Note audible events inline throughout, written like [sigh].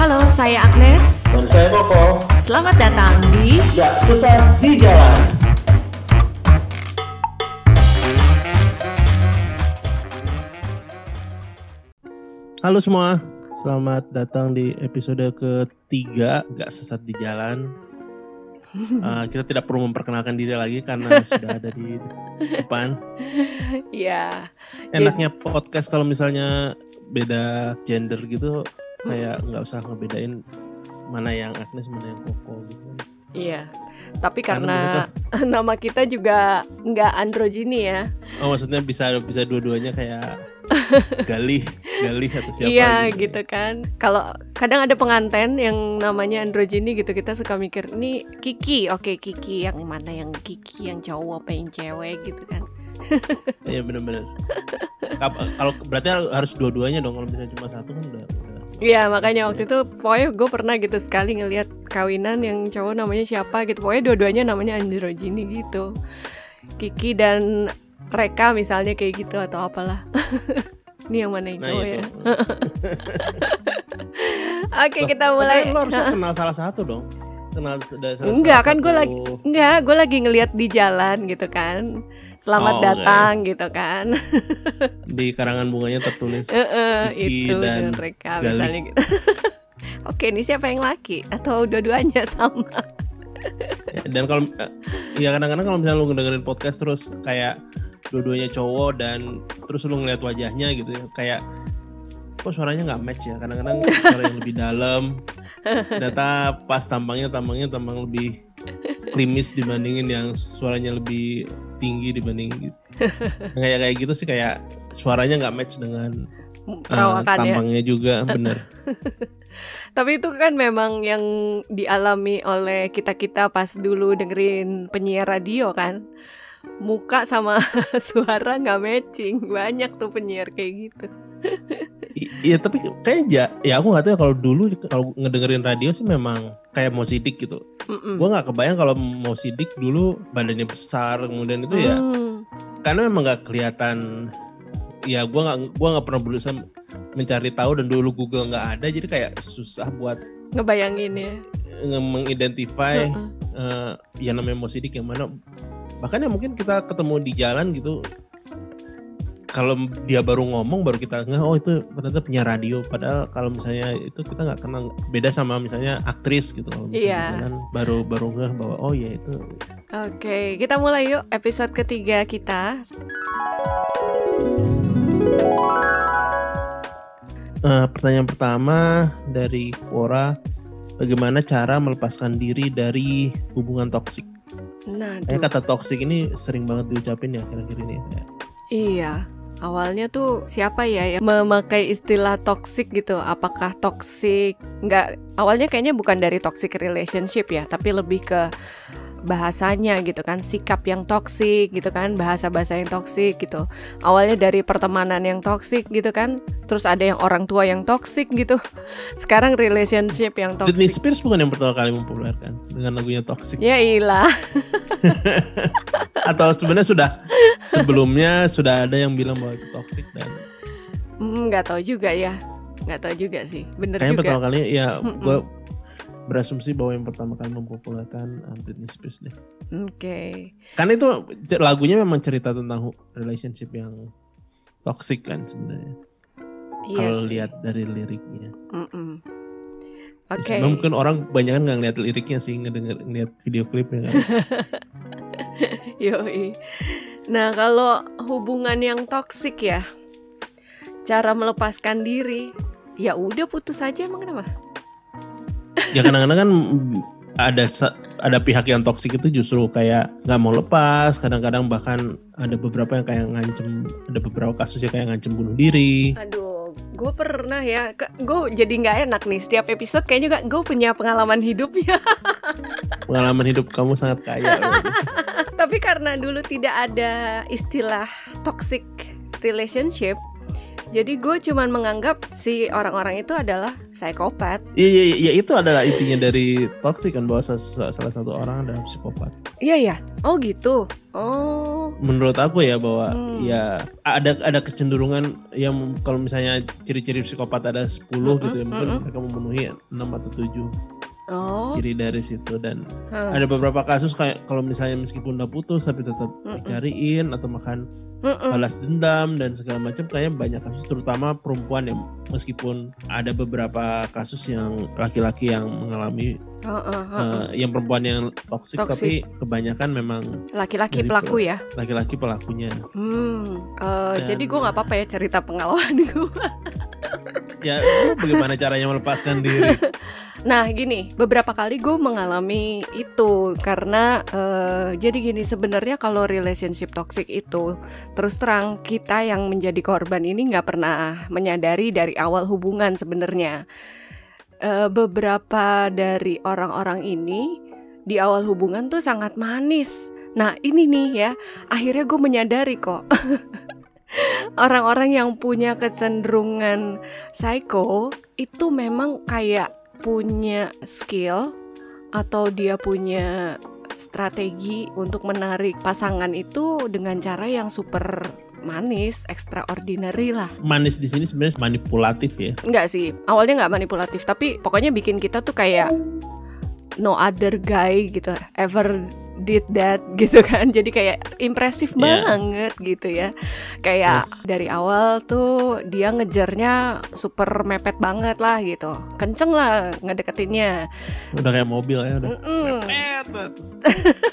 Halo, saya Agnes. Dan saya Koko. Selamat datang di Gak susah di jalan. Halo semua, selamat datang di episode ketiga Gak Sesat di Jalan. Uh, [laughs] kita tidak perlu memperkenalkan diri lagi karena [laughs] sudah ada di depan. Ya. Enaknya podcast kalau misalnya beda gender gitu, kayak nggak usah ngebedain mana yang Agnes, mana yang Koko gitu. Iya. Tapi Karena karena [laughs] nama kita juga nggak androgini ya. Oh maksudnya bisa bisa dua-duanya kayak [laughs] Galih, Galih atau siapa iya gitu. gitu kan. Kalau kadang ada penganten yang namanya androgini gitu kita suka mikir ini Kiki, oke Kiki yang mana yang Kiki yang cowok apa yang cewek gitu kan. Iya bener-bener. Kap- Kalau berarti harus dua-duanya dong. Kalau misalnya cuma satu kan udah. Iya makanya waktu itu pokoknya gue pernah gitu sekali ngelihat kawinan yang cowok namanya siapa gitu. Pokoknya dua-duanya namanya androgini gitu. Kiki dan Reka misalnya kayak gitu atau apalah. [laughs] Ini yang mana yang Nah cowok itu. ya? [laughs] Oke kita mulai. lo harusnya [laughs] kenal salah satu dong. Kenal da- salah Enggak, salah kan gue lagi Enggak, gue lagi ngelihat di jalan gitu kan Selamat Oh, datang gitu kan. [laughs] Di karangan bunganya tertulis. Heeh, Kiki Itu dan dan Reka Gali. misalnya gitu. [laughs] Oke ini siapa yang laki? Atau dua-duanya sama? Dan kalau ya kadang-kadang kalau misalnya lu ngedengerin podcast terus kayak dua-duanya cowok dan terus lu ngeliat wajahnya gitu ya kayak kok suaranya nggak match ya? Kadang-kadang [laughs] suara yang lebih dalam. Data pas tampangnya tampangnya tampang lebih klimis dibandingin yang suaranya lebih tinggi dibanding gitu. kayak kayak gitu sih kayak suaranya nggak match dengan eh, Perawakan ya tampangnya juga [laughs] bener. Tapi itu kan memang yang dialami oleh kita-kita pas dulu dengerin penyiar radio kan. Muka sama [laughs] suara nggak matching. Banyak tuh penyiar kayak gitu Iya tapi kayak ya, ya aku nggak tahu ya kalau dulu kalau ngedengerin radio sih memang kayak mau sidik gitu. Mm-mm. Gue nggak kebayang kalau mau sidik dulu badannya besar kemudian itu ya Hmm. karena memang nggak kelihatan. Ya gue nggak gua nggak pernah berusaha mencari tahu dan dulu Google nggak ada jadi kayak susah buat Ngebayangin ya nge- mengidentify Heeh. eh, yang namanya mau sidik yang mana. Bahkan ya mungkin kita ketemu di jalan gitu. Kalau dia baru ngomong baru kita nggak oh itu ternyata penyiar radio. Padahal kalau misalnya itu kita nggak kenal beda sama misalnya aktris gitu. Kalau misalnya di jalan baru baru ngeh bahwa oh ya itu. Oke kita mulai yuk episode ketiga kita. Eh, pertanyaan pertama dari Quora bagaimana cara melepaskan diri dari hubungan toksik? Nah kata toksik ini sering banget diucapin ya akhir-akhir ini Kayak, Iya Awalnya tuh siapa ya yang memakai istilah toxic gitu? Apakah toxic? Nggak, awalnya kayaknya bukan dari toxic relationship ya, tapi lebih ke bahasanya gitu kan, sikap yang toxic gitu kan, bahasa-bahasa yang toxic gitu. Awalnya dari pertemanan yang toxic gitu kan, terus ada yang orang tua yang toxic gitu. Sekarang relationship yang Britney toxic. Spears bukan yang pertama kali mempopulerkan dengan lagunya toxic Ya ilah. [laughs] atau sebenarnya sudah sebelumnya sudah ada yang bilang bahwa itu toxic dan Hmm, nggak tahu juga ya. Nggak tahu juga sih. Bener kayaknya juga. pertama kali ya gue berasumsi bahwa yang pertama kali mempopulerkan uh, Britney Spears deh Oke. karena itu lagunya memang cerita tentang relationship yang toxic kan sebenarnya Iya kalau lihat dari liriknya Mm-mm. Ya, Oke. sebenarnya mungkin orang banyak kan nggak ngeliat liriknya sih ngedenger ngeliat video klipnya kan [laughs] Yoi. Nah, kalau hubungan yang toksik ya, cara melepaskan diri, ya udah putus aja emang kenapa? ya kadang-kadang kan ada ada pihak yang toksik itu justru kayak nggak mau lepas kadang-kadang bahkan ada beberapa yang kayak ngancem ada beberapa kasus yang kayak ngancem bunuh diri Aduh, gue pernah ya, gue jadi nggak enak nih setiap episode kayaknya juga gue punya pengalaman hidup ya. [laughs] pengalaman hidup kamu sangat kaya. Tapi karena dulu tidak ada istilah toxic relationship, jadi gue cuman menganggap si orang-orang itu adalah psikopat. Iya, iya, iya, itu adalah intinya dari toxic kan bahwa sa- sa- salah satu orang adalah psikopat. Iya ya, oh gitu. Oh, menurut aku ya bahwa Hmm. ya ada ada kecenderungan yang kalau misalnya ciri-ciri psikopat ada 10 gitu ya Mm-mm, mungkin mm-mm. mereka memenuhi 6 atau 7 oh, ciri dari situ dan huh. ada beberapa kasus kayak kalau misalnya meskipun udah putus tapi tetap Mm-mm. dicariin atau makan Mm-mm. balas dendam dan segala macam kayaknya banyak kasus terutama perempuan yang meskipun ada beberapa kasus yang laki-laki yang mengalami Heeh, heeh. eh, yang perempuan yang toksik tapi kebanyakan memang laki-laki pelaku ya. laki-laki pelakunya Hmm, eh, Dan- jadi gue nggak apa-apa ya cerita pengalaman gue. [laughs] ya bagaimana caranya melepaskan diri [laughs] Nah gini, beberapa kali gue mengalami itu karena eh, jadi gini sebenarnya kalau relationship toxic itu terus terang kita yang menjadi korban ini nggak pernah menyadari dari awal hubungan sebenarnya. Eh, beberapa dari orang-orang ini di awal hubungan tuh sangat manis. Nah ini nih ya, akhirnya gue menyadari kok. [laughs] Orang-orang yang punya kecenderungan psycho itu memang kayak punya skill atau dia punya strategi untuk menarik pasangan itu dengan cara yang super manis, extraordinary lah. manis di sini sebenarnya manipulatif ya Enggak sih, awalnya nggak manipulatif, tapi pokoknya bikin kita tuh kayak no other guy gitu ever did that [laughs] gitu kan. Jadi kayak impresif Yeah. banget gitu ya. Kayak Yes. dari awal tuh dia ngejarnya super mepet banget lah gitu. Kenceng lah ngedeketinnya. udah kayak mobil ya udah Mm-mm. Mepet.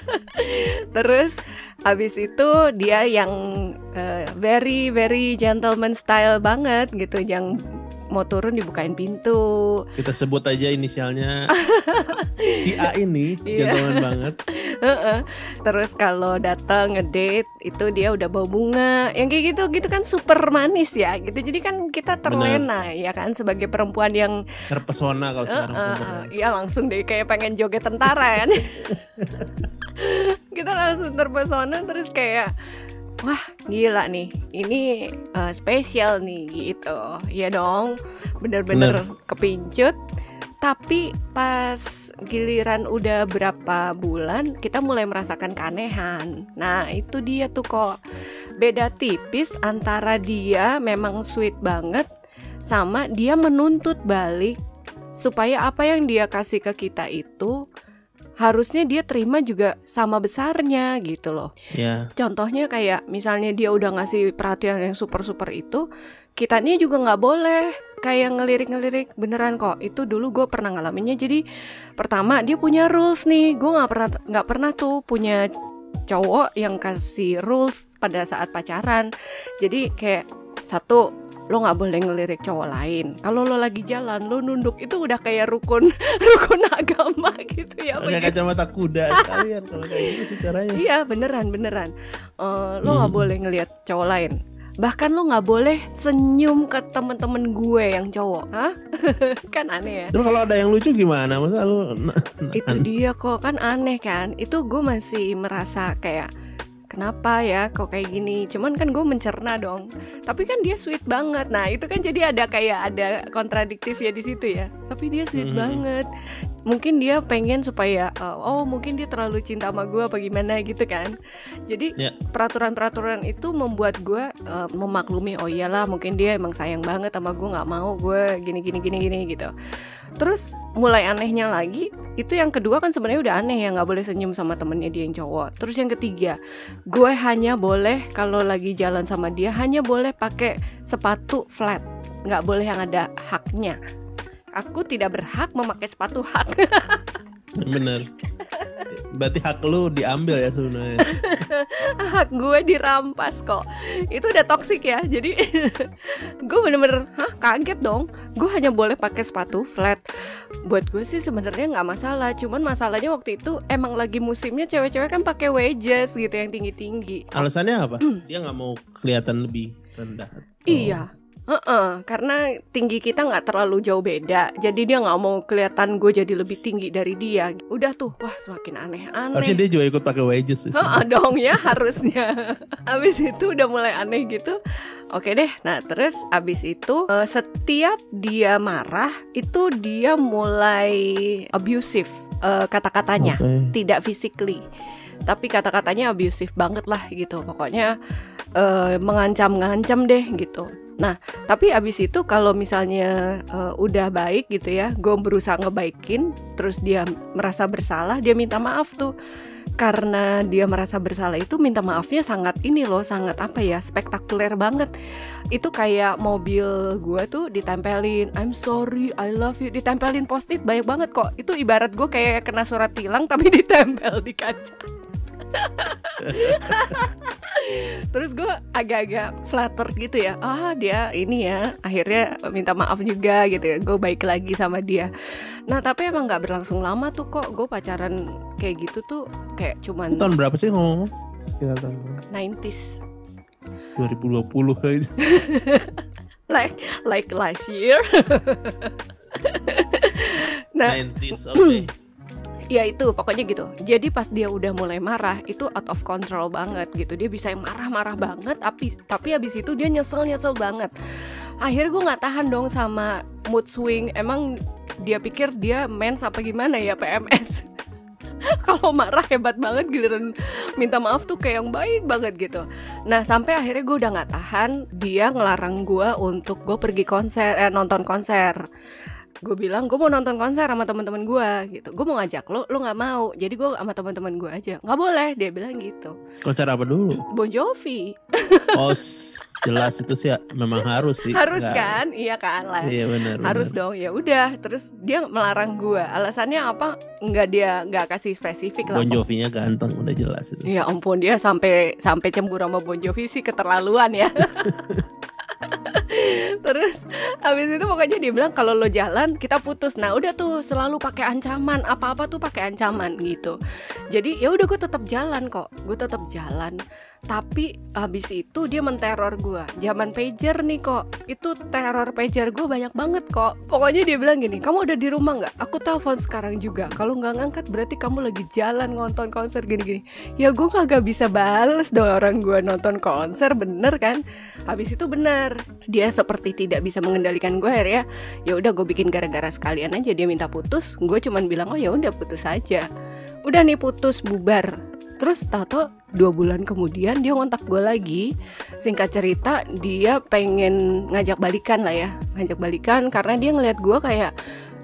[laughs] Terus habis itu dia yang eh, very very gentleman style banget gitu yang mau turun dibukain pintu. kita sebut aja inisialnya [laughs] si A ini Iya. gentleman banget. [laughs] Terus kalau datang ngedate itu dia udah bawa bunga, yang kayak gitu gitu kan super manis ya gitu. Jadi kan kita terlena ya kan sebagai perempuan yang terpesona kalau sekarang Heeh, ngomongnya. Iya langsung deh kayak pengen joget tentara kan. [laughs] kita langsung terpesona terus kayak wah gila nih ini eh, spesial nih gitu. Ya dong, bener-bener kepincut. Tapi pas giliran udah berapa bulan kita mulai merasakan keanehan. Nah itu dia tuh kok beda tipis antara dia memang sweet banget sama dia menuntut balik supaya apa yang dia kasih ke kita itu harusnya dia terima juga sama besarnya gitu loh. ya Contohnya kayak misalnya dia udah ngasih perhatian yang super-super itu, kitanya juga nggak boleh kayak ngelirik-ngelirik beneran kok. Itu dulu gue pernah ngalaminnya. Jadi pertama dia punya rules nih, gue nggak pernah nggak pernah tuh punya cowok yang kasih rules pada saat pacaran. Jadi kayak satu lo nggak boleh ngelirik cowok lain. Kalau lo lagi jalan, lo nunduk itu udah kayak rukun [laughs] rukun agama gitu ya. pakai begitu. kacamata kuda [laughs] sekalian kalau kayak gitu caranya Iya beneran beneran Eh, Lo nggak Hmm. boleh ngelihat cowok lain Bahkan lo nggak boleh senyum ke temen-temen gue yang cowok Hah? [laughs] kan aneh ya Terus kalau ada yang lucu gimana? Masa lu Itu [laughs] dia kok kan aneh kan Itu gue masih merasa kayak Kenapa ya kok kayak gini? Cuman kan gue mencerna dong. Tapi kan dia sweet banget. Nah itu kan jadi ada kayak ada kontradiktif ya di situ ya. Tapi dia sweet Mhm. banget. Mungkin dia pengen supaya uh, Oh mungkin dia terlalu cinta sama gue apa gimana gitu kan. Jadi Ya. peraturan-peraturan itu membuat gue uh, memaklumi Oh iyalah mungkin dia emang sayang banget sama gue nggak mau gue gini gini gini gini gitu Terus mulai anehnya lagi itu yang kedua kan sebenarnya udah aneh ya nggak boleh senyum sama temennya dia yang cowok. Terus yang ketiga, gue hanya boleh kalau lagi jalan sama dia hanya boleh pakai sepatu flat, nggak boleh yang ada haknya. Aku tidak berhak memakai sepatu hak. [laughs] bener. Berarti hak lu diambil ya sebenarnya. [laughs] hak gue dirampas kok. Itu udah toksik ya. Jadi [laughs] gue bener-bener hah kaget dong. Gue hanya boleh pakai sepatu flat. Buat gue sih sebenarnya nggak masalah. Cuman masalahnya waktu itu emang lagi musimnya cewek-cewek kan pakai wedges gitu yang tinggi-tinggi. Alasannya apa? Dia nggak mau kelihatan lebih rendah. Oh. Iya. Heeh, karena tinggi kita nggak terlalu jauh beda, jadi dia nggak mau kelihatan gue jadi lebih tinggi dari dia. Udah tuh, wah semakin aneh-aneh. Harusnya dia juga ikut pakai wedges sih. Heeh dong ya harusnya. [laughs] Abis itu udah mulai aneh gitu. Oke deh. Nah terus abis itu eh, setiap dia marah itu dia mulai abusive eh, kata-katanya, Oke. tidak physically. tapi kata-katanya abusive banget lah gitu pokoknya eh, mengancam-ngancam deh gitu nah tapi abis itu kalau misalnya eh, udah baik gitu ya gue berusaha ngebaikin terus dia merasa bersalah dia minta maaf tuh. Karena dia merasa bersalah itu minta maafnya sangat ini loh sangat apa ya spektakuler banget. Itu kayak mobil gue tuh ditempelin I'm sorry I love you. Ditempelin post it banyak banget kok. Itu ibarat gue kayak kena surat tilang tapi [laughs] ditempel di kaca [laughs] Terus gue agak-agak flatter gitu ya Ah dia ini ya Akhirnya minta maaf juga gitu ya Gue baik lagi sama dia Nah tapi emang gak berlangsung lama tuh kok Gue pacaran kayak gitu tuh Kayak cuman Tahun berapa sih ngomong? Sekitar tahun berapa? 90s 2020 gitu. Like, like last year [laughs] Nah 90s, oke. Ya itu pokoknya gitu. Jadi pas dia udah mulai marah itu out of control banget gitu. Dia bisa yang marah-marah banget tapi tapi habis itu dia nyesel nyesel banget. Akhirnya gue nggak tahan dong sama mood swing. Emang dia pikir dia mens apa gimana ya PMS [laughs] kalau marah hebat banget giliran minta maaf tuh kayak yang baik banget gitu. Nah sampai akhirnya gue udah nggak tahan dia ngelarang gue untuk gue pergi konser eh, nonton konser gue bilang gue mau nonton konser sama teman-teman gue gitu gue mau ngajak lo lo nggak mau jadi gue sama teman-teman gue aja nggak boleh dia bilang gitu Konser apa dulu? Bon Jovi [laughs] Oh, jelas itu sih memang harus sih. harus Nggak- kan iya kan lah Iya benar. harus benar. dong ya udah terus dia melarang gue alasannya apa nggak dia nggak kasih spesifik lah Bon Jovi-nya ganteng udah jelas itu. Ya ampun dia sampai sampai cemburu sama Bon Jovi sih keterlaluan ya. [laughs] Terus habis itu pokoknya dia bilang kalau lo jalan kita putus. Nah udah tuh selalu pakai ancaman apa-apa tuh pakai ancaman gitu. Jadi ya udah gue tetap jalan kok, gue tetap jalan. Tapi habis itu dia menteror gue. Zaman pager nih kok, itu teror pager gue banyak banget kok. Pokoknya dia bilang gini, kamu udah di rumah nggak? Aku telepon sekarang juga. Kalau nggak ngangkat berarti kamu lagi jalan nonton konser gini-gini ya gue kagak bisa bales dong orang gue nonton konser bener kan habis itu bener dia seperti tidak bisa mengendalikan gue akhirnya ya. Udah gue bikin gara-gara sekalian aja. Dia minta putus gue cuman bilang oh ya udah putus aja. Udah nih putus bubar. Terus tato dua bulan kemudian dia ngontak gue lagi. Singkat cerita dia pengen ngajak balikan lah ya. Ngajak balikan karena dia ngeliat gue kayak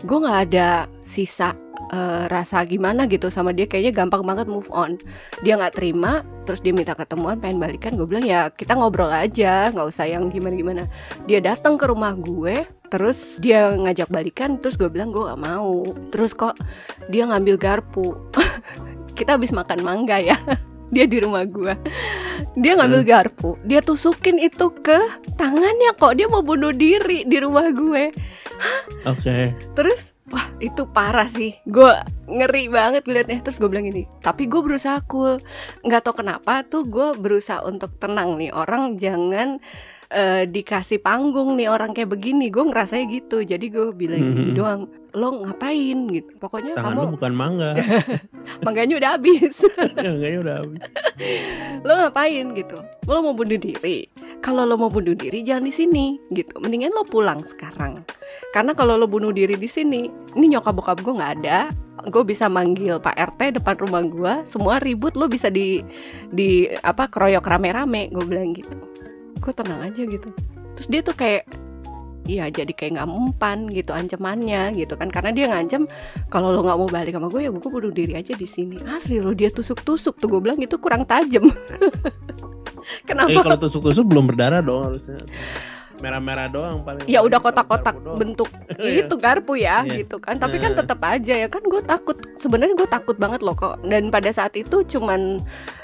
gue nggak ada sisa eh, rasa gimana gitu sama dia kayaknya gampang banget move on. Dia nggak terima terus dia minta ketemuan pengen balikan gue bilang ya kita ngobrol aja nggak usah yang gimana gimana dia datang ke rumah gue terus dia ngajak balikan terus gue bilang gue gak mau. Terus kok dia ngambil garpu. [laughs] Kita habis makan mangga ya [laughs] dia di rumah gue dia ngambil garpu dia tusukin itu ke tangannya kok dia mau bunuh diri di rumah gue. Oke. Terus wah itu parah sih. Gue ngeri banget liatnya Terus gue bilang gini Tapi gue berusaha cool. Nggak tau kenapa tuh gue berusaha untuk tenang nih. Orang jangan eh, dikasih panggung nih orang kayak begini. Gue ngerasanya gitu. Jadi gue bilang gini Mhm. doang Lo ngapain gitu. Pokoknya Tangan kamu lu bukan mangga. [laughs] mangganya udah habis. [laughs] Kayaknya udah habis. Lo ngapain gitu? Lo mau bunuh diri. Kalau lo mau bunuh diri jangan di sini gitu. Mendingan lo pulang sekarang. Karena kalau lo bunuh diri di sini ini nyokap bokap gue nggak ada. Gue bisa manggil pak rt depan rumah gue semua ribut lo bisa di di apa keroyok rame-rame gue bilang gitu. Gue tenang aja gitu. Terus dia tuh kayak Iya jadi kayak nggak mempan gitu ancamannya gitu kan karena dia ngancam kalau lo nggak mau balik sama gue ya gue bunuh diri aja di sini asli lo dia tusuk-tusuk tuh gue bilang itu kurang tajam [laughs] Eh kenapa kalau tusuk-tusuk belum berdarah dong harusnya. Merah-merah doang paling. ya udah kotak-kotak bentuk [laughs] Iya. itu garpu ya Iya. gitu kan tapi kan Nah. tetap aja ya kan gue takut sebenarnya gue takut banget loh kok dan pada saat itu cuman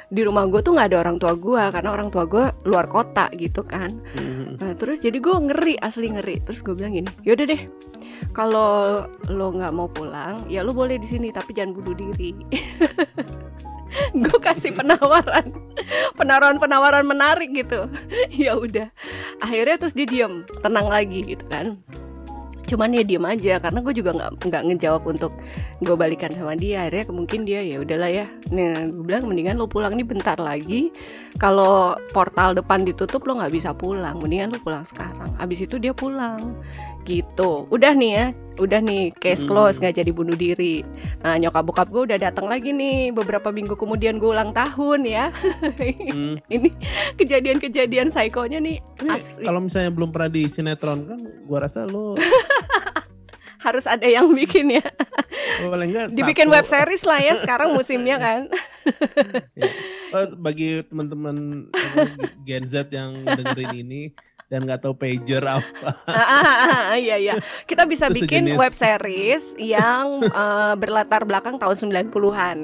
di rumah gue tuh nggak ada orang tua gue karena orang tua gue luar kota gitu kan. Mhm. nah terus jadi gue ngeri asli ngeri. Terus gue bilang gini yaudah deh kalau lo nggak mau pulang ya lo boleh di sini tapi jangan bunuh diri. [laughs] Gue kasih penawaran penawaran penawaran menarik gitu. [laughs] Ya udah akhirnya terus dia diem tenang lagi gitu kan cuman ya diem aja karena gue juga nggak nggak ngejawab untuk gue balikan sama dia. Akhirnya mungkin dia ya udahlah ya. Nah gue bilang mendingan lo pulang. Nih bentar lagi kalau portal depan ditutup lo nggak bisa pulang. Mendingan lo pulang sekarang. Abis itu dia pulang gitu. Udah nih ya udah nih case Hmm. close nggak jadi bunuh diri. Nah nyokap bokap gue udah datang lagi nih beberapa minggu kemudian gue ulang tahun ya. [laughs] Hmm. ini kejadian-kejadian psikonya nih asli. kalau misalnya belum pernah di sinetron kan, gua rasa lo [laughs] harus ada yang bikin ya. Paling enggak dibikin satu- web series lah ya sekarang musimnya kan. [laughs] Oh, bagi teman-teman Gen Z yang dengerin ini dan nggak tahu pager apa, Ah, ah, ah, iya iya kita bisa Itu bikin sejenis. web series yang eh, berlatar belakang tahun 90-an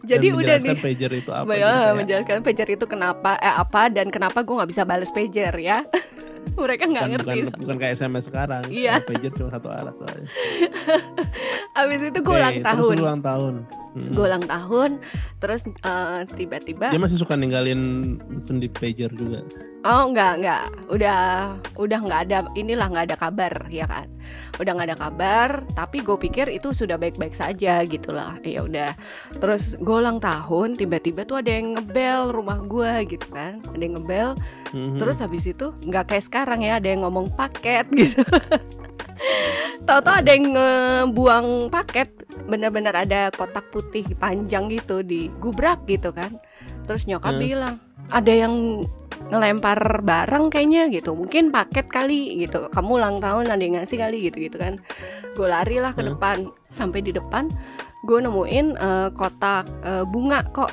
jadi dan udah menjelaskan nih pager itu apa. Ya, gitu kayak, menjelaskan pager itu kenapa eh apa dan kenapa gue nggak bisa balas pager ya [laughs] mereka nggak ngerti bukan, bukan kayak SMS sekarang. Iya. Pager cuma satu arah soalnya. [laughs] abis itu gue Oke, ulang terus tahun ulang tahun. Hmm. gue ulang tahun terus eh, tiba-tiba Dia masih suka ninggalin sendi pager juga. Oh enggak enggak udah udah nggak ada inilah nggak ada kabar ya kan? Udah nggak ada kabar tapi gue pikir itu sudah baik-baik saja gitulah ya udah. Terus gue ulang tahun tiba-tiba tuh ada yang ngebel rumah gue gitu kan? Ada yang ngebel. Mhm. terus habis itu nggak kayak sekarang ya ada yang ngomong paket gitu [laughs] Tahu-tahu ada yang ngebuang paket bener-bener ada kotak putih panjang gitu di gubrak gitu kan. Terus nyokap Hmm. bilang ada yang ngelempar barang kayaknya gitu mungkin paket kali gitu. Kamu ulang tahun ada yang ngasih kali gitu gitu kan. Gue lari lah ke Hmm. depan. Sampai di depan gue nemuin eh, kotak eh, bunga kok.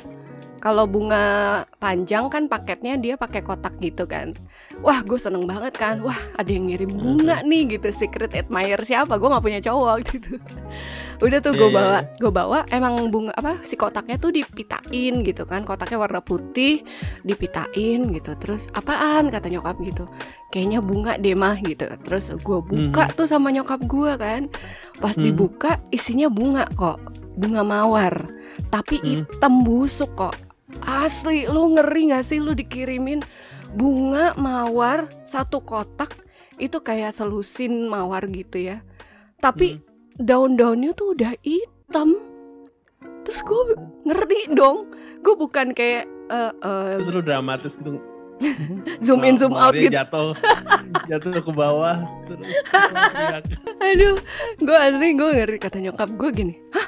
Kalau bunga panjang kan paketnya dia pakai kotak gitu kan wah gue seneng banget kan. Wah ada yang ngirim bunga nih gitu secret admirer siapa? Gue nggak punya cowok [laughs] gitu. Udah tuh gue Iya, iya, bawa gue bawa emang bunga apa si kotaknya tuh dipitain gitu kan. Kotaknya warna putih dipitain gitu. Terus apaan? kata nyokap gitu. Kayaknya bunga deh mah gitu. Terus gue buka tuh sama nyokap gue kan. Pas Hmm. dibuka isinya bunga kok. Bunga mawar. Tapi Hmm. hitam busuk kok. Asli lu ngeri gak sih lu dikirimin bunga mawar satu kotak itu kayak selusin mawar gitu ya. Tapi daun-daunnya tuh udah hitam. Terus gue ngeri dong. Gue bukan kayak eh, eh, Terus lu dramatis gitu. [laughs] zoom in zoom out Mawarnya gitu. Jatuh, [laughs] jatuh ke bawah. Terus [laughs] aduh gue asli gue ngeri kata nyokap gue gini. Hah?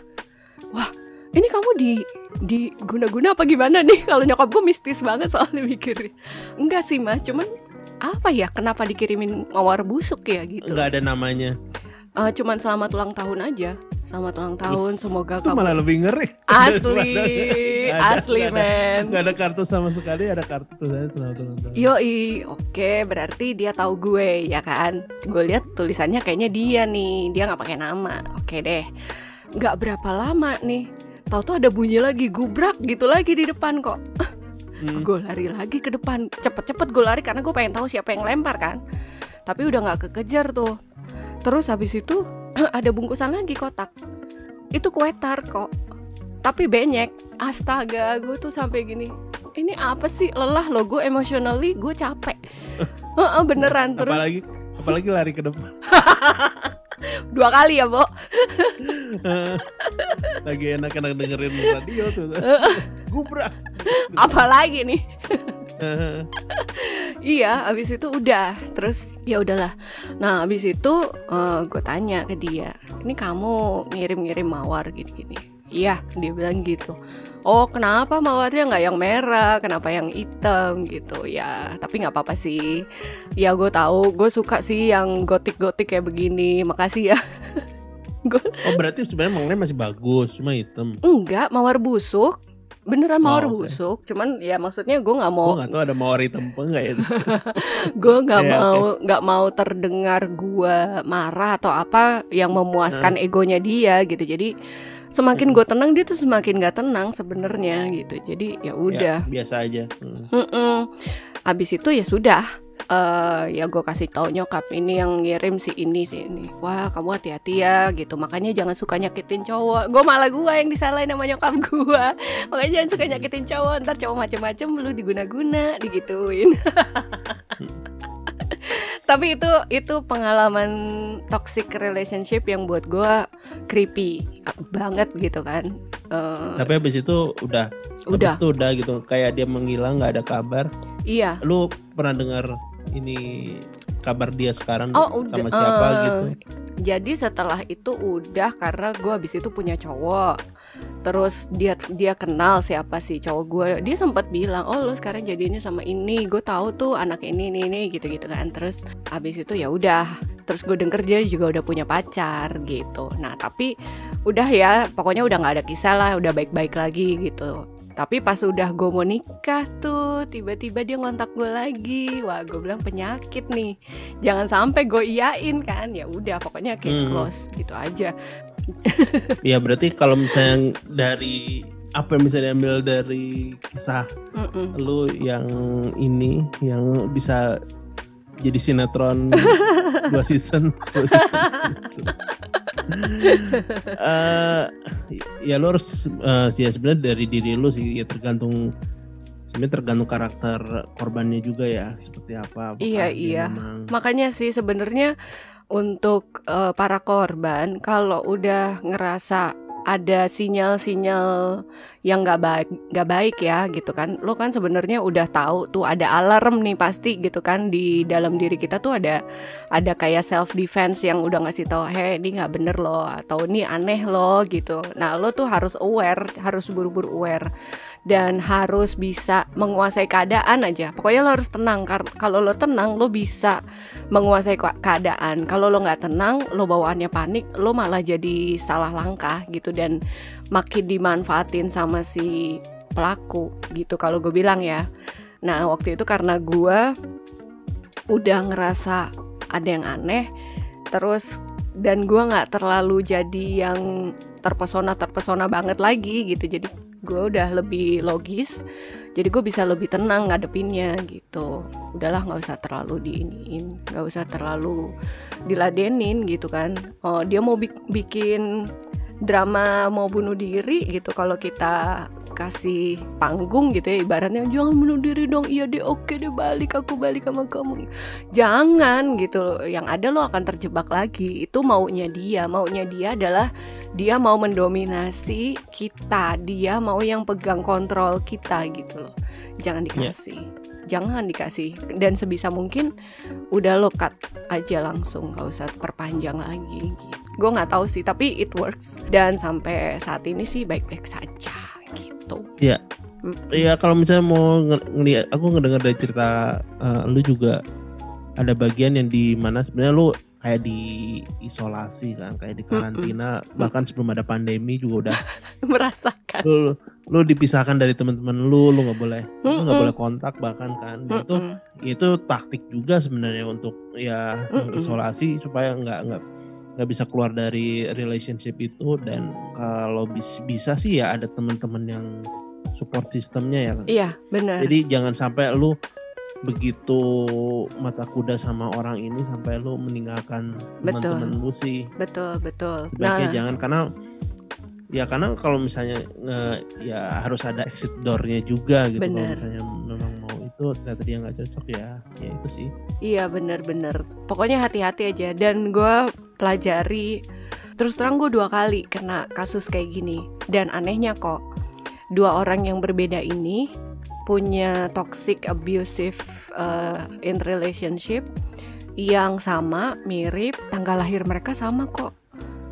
Wah ini kamu di di guna-guna apa gimana nih? [laughs] Kalau nyokap gue mistis banget soalnya mikirnya. Enggak sih mah cuman apa ya? Kenapa dikirimin mawar busuk ya gitu? Nggak ada namanya. Eh, cuman selamat ulang tahun aja. Selamat ulang tahun Terus, semoga Itu kamu malah lebih ngeri. [laughs] asli Nggak ada- asli nggak ada- men. Gak ada kartu sama sekali, ada kartu tulisannya selamat ulang tahun. Yoi, oke berarti dia tahu gue ya kan? Gue lihat tulisannya kayaknya dia nih Dia nggak pakai nama. Oke deh. Nggak berapa lama nih Tahu-tahu ada bunyi lagi gubrak gitu lagi di depan kok. Hmm. [laughs] Gue lari lagi ke depan. Cepet-cepet gue lari karena gue pengen tahu siapa yang lempar kan. Tapi udah nggak kekejar tuh. Terus habis itu [clears throat] ada bungkusan lagi kotak. Itu kue tart kok. Tapi banyak Astaga gue tuh sampai gini Ini apa sih? Lelah loh gue emotionally gue capek. [laughs] Heeh, beneran terus apalagi apalagi lari ke depan. [laughs] dua kali ya Bo [laughs] Lagi enak-enak dengerin radio tuh. [laughs] Gubrak. apalagi nih [laughs] Iya, abis itu udah. Terus ya udahlah. Nah, abis itu gue tanya ke dia, ini kamu ngirim-ngirim mawar gini-gini. Iya, dia bilang gitu. Oh, kenapa mawarnya nggak yang merah? Kenapa yang hitam gitu? Ya, tapi nggak apa-apa sih. Ya, gue tahu, gue suka sih yang gotik-gotik kayak begini. Makasih ya. [laughs] Oh berarti sebenarnya mangnya masih bagus, cuma hitam. Enggak, mawar busuk. Beneran mawar Oh, oke. busuk. Cuman ya maksudnya gue nggak Gue mau nggak tahu ada mawar hitam apa enggak ya. [laughs] gue nggak Iya, mau nggak mau terdengar gue marah atau apa yang memuaskan egonya dia gitu jadi semakin gue tenang dia tuh semakin gak tenang sebenarnya gitu. Jadi ya udah. Ya, biasa aja. Hmm. Mm-mm. Abis itu ya sudah. Eh ya gue kasih tau nyokap ini yang ngirim si ini si ini. Wah kamu hati-hati ya gitu. Makanya jangan suka nyakitin cowok. Gue malah gue yang disalahin sama nyokap gue [laughs] makanya jangan suka nyakitin cowok. Ntar cowok macem-macem lu diguna-guna digituin [laughs] tapi itu itu pengalaman toxic relationship yang buat gue creepy banget gitu kan. Eh, Tapi habis itu udah udah. habis itu udah gitu. Kayak dia menghilang nggak ada kabar. iya. Lu pernah dengar ini kabar dia sekarang Oh, udah. sama siapa Eh, gitu? jadi setelah itu udah karena gue habis itu punya cowok. Terus dia dia kenal siapa sih cowok gue dia sempat bilang oh lo sekarang jadinya sama ini. Gue tahu tuh anak ini ini ini gitu gitu kan. Terus habis itu ya udah. Terus gue denger dia juga udah punya pacar gitu. Nah tapi udah ya. Pokoknya udah nggak ada kisah lah. Udah baik baik lagi gitu tapi pas udah gue mau nikah tuh tiba-tiba dia ngontak gue lagi wah gue bilang penyakit nih jangan sampai gue iyain kan ya udah pokoknya case Hmm. close gitu aja Ya berarti kalau misalnya dari apa yang bisa diambil dari kisah Mm-mm. lu yang ini yang bisa jadi sinetron [laughs] dua season. [laughs] [laughs] Eh, ya lu harus eh, ya sebenarnya dari diri lu sih ya tergantung sebenarnya tergantung karakter korbannya juga ya seperti apa. Iya, iya. memang- makanya sih sebenarnya untuk eh, para korban kalau udah ngerasa ada sinyal-sinyal yang nggak baik nggak baik ya gitu kan. Lo kan sebenarnya udah tahu tuh ada alarm nih pasti gitu kan. Di dalam diri kita tuh ada ada kayak self defense yang udah ngasih tahu heh ini nggak bener loh atau ini aneh loh gitu. Nah lo tuh harus aware harus buru-buru aware dan harus bisa menguasai keadaan aja. Pokoknya lo harus tenang kalau lo tenang lo bisa menguasai ke- keadaan. Kalau lo nggak tenang lo bawaannya panik lo malah jadi salah langkah gitu. Dan makin dimanfaatin sama si pelaku gitu kalau gue bilang ya. Nah waktu itu karena gue udah ngerasa ada yang aneh terus dan gue nggak terlalu jadi yang terpesona terpesona banget lagi gitu. Jadi gue udah lebih logis jadi gue bisa lebih tenang ngadepinnya gitu. Udahlah nggak usah terlalu diiniin nggak usah terlalu diladenin gitu kan. Oh dia mau bik- bikin drama mau bunuh diri gitu kalau kita kasih panggung gitu ya ibaratnya jangan bunuh diri dong iya deh oke deh balik aku balik sama kamu. Jangan gitu yang ada lo akan terjebak lagi. Itu maunya dia maunya dia adalah dia mau mendominasi kita dia mau yang pegang kontrol kita gitu loh. Jangan dikasih jangan dikasih. Dan sebisa mungkin udah lo cut aja langsung gak usah perpanjang lagi gitu. gue nggak tahu sih tapi it works. Dan sampai saat ini sih baik-baik saja gitu. Iya. Iya kalau misalnya mau nge- ngeliat, aku ngedengar dari cerita eh, lu juga ada bagian yang di mana sebenarnya lu kayak di isolasi kan, kayak di karantina bahkan sebelum ada pandemi juga udah [laughs] merasakan. Lu lu dipisahkan dari teman-teman lu, lu nggak boleh lu nggak boleh kontak bahkan kan. Dan itu Mm-mm. itu taktik juga sebenarnya untuk ya Mm-mm. isolasi supaya nggak nggak nggak bisa keluar dari relationship itu dan kalau bis- bisa sih ya ada teman-teman yang support sistemnya ya iya benar jadi jangan sampai lu begitu mata kuda sama orang ini sampai lu meninggalkan teman-teman lu sih. betul betul Sebaiknya nah jangan karena ya karena kalau misalnya nge- ya harus ada exit door-nya juga gitu kalau misalnya memang mau itu ternyata dia nggak cocok ya ya itu sih. Iya bener-bener Pokoknya hati-hati aja. Dan gue pelajari Terus terang gue dua kali kena kasus kayak gini. Dan anehnya kok Dua orang yang berbeda ini Punya toxic abusive uh, in relationship Yang sama, mirip Tanggal lahir mereka sama kok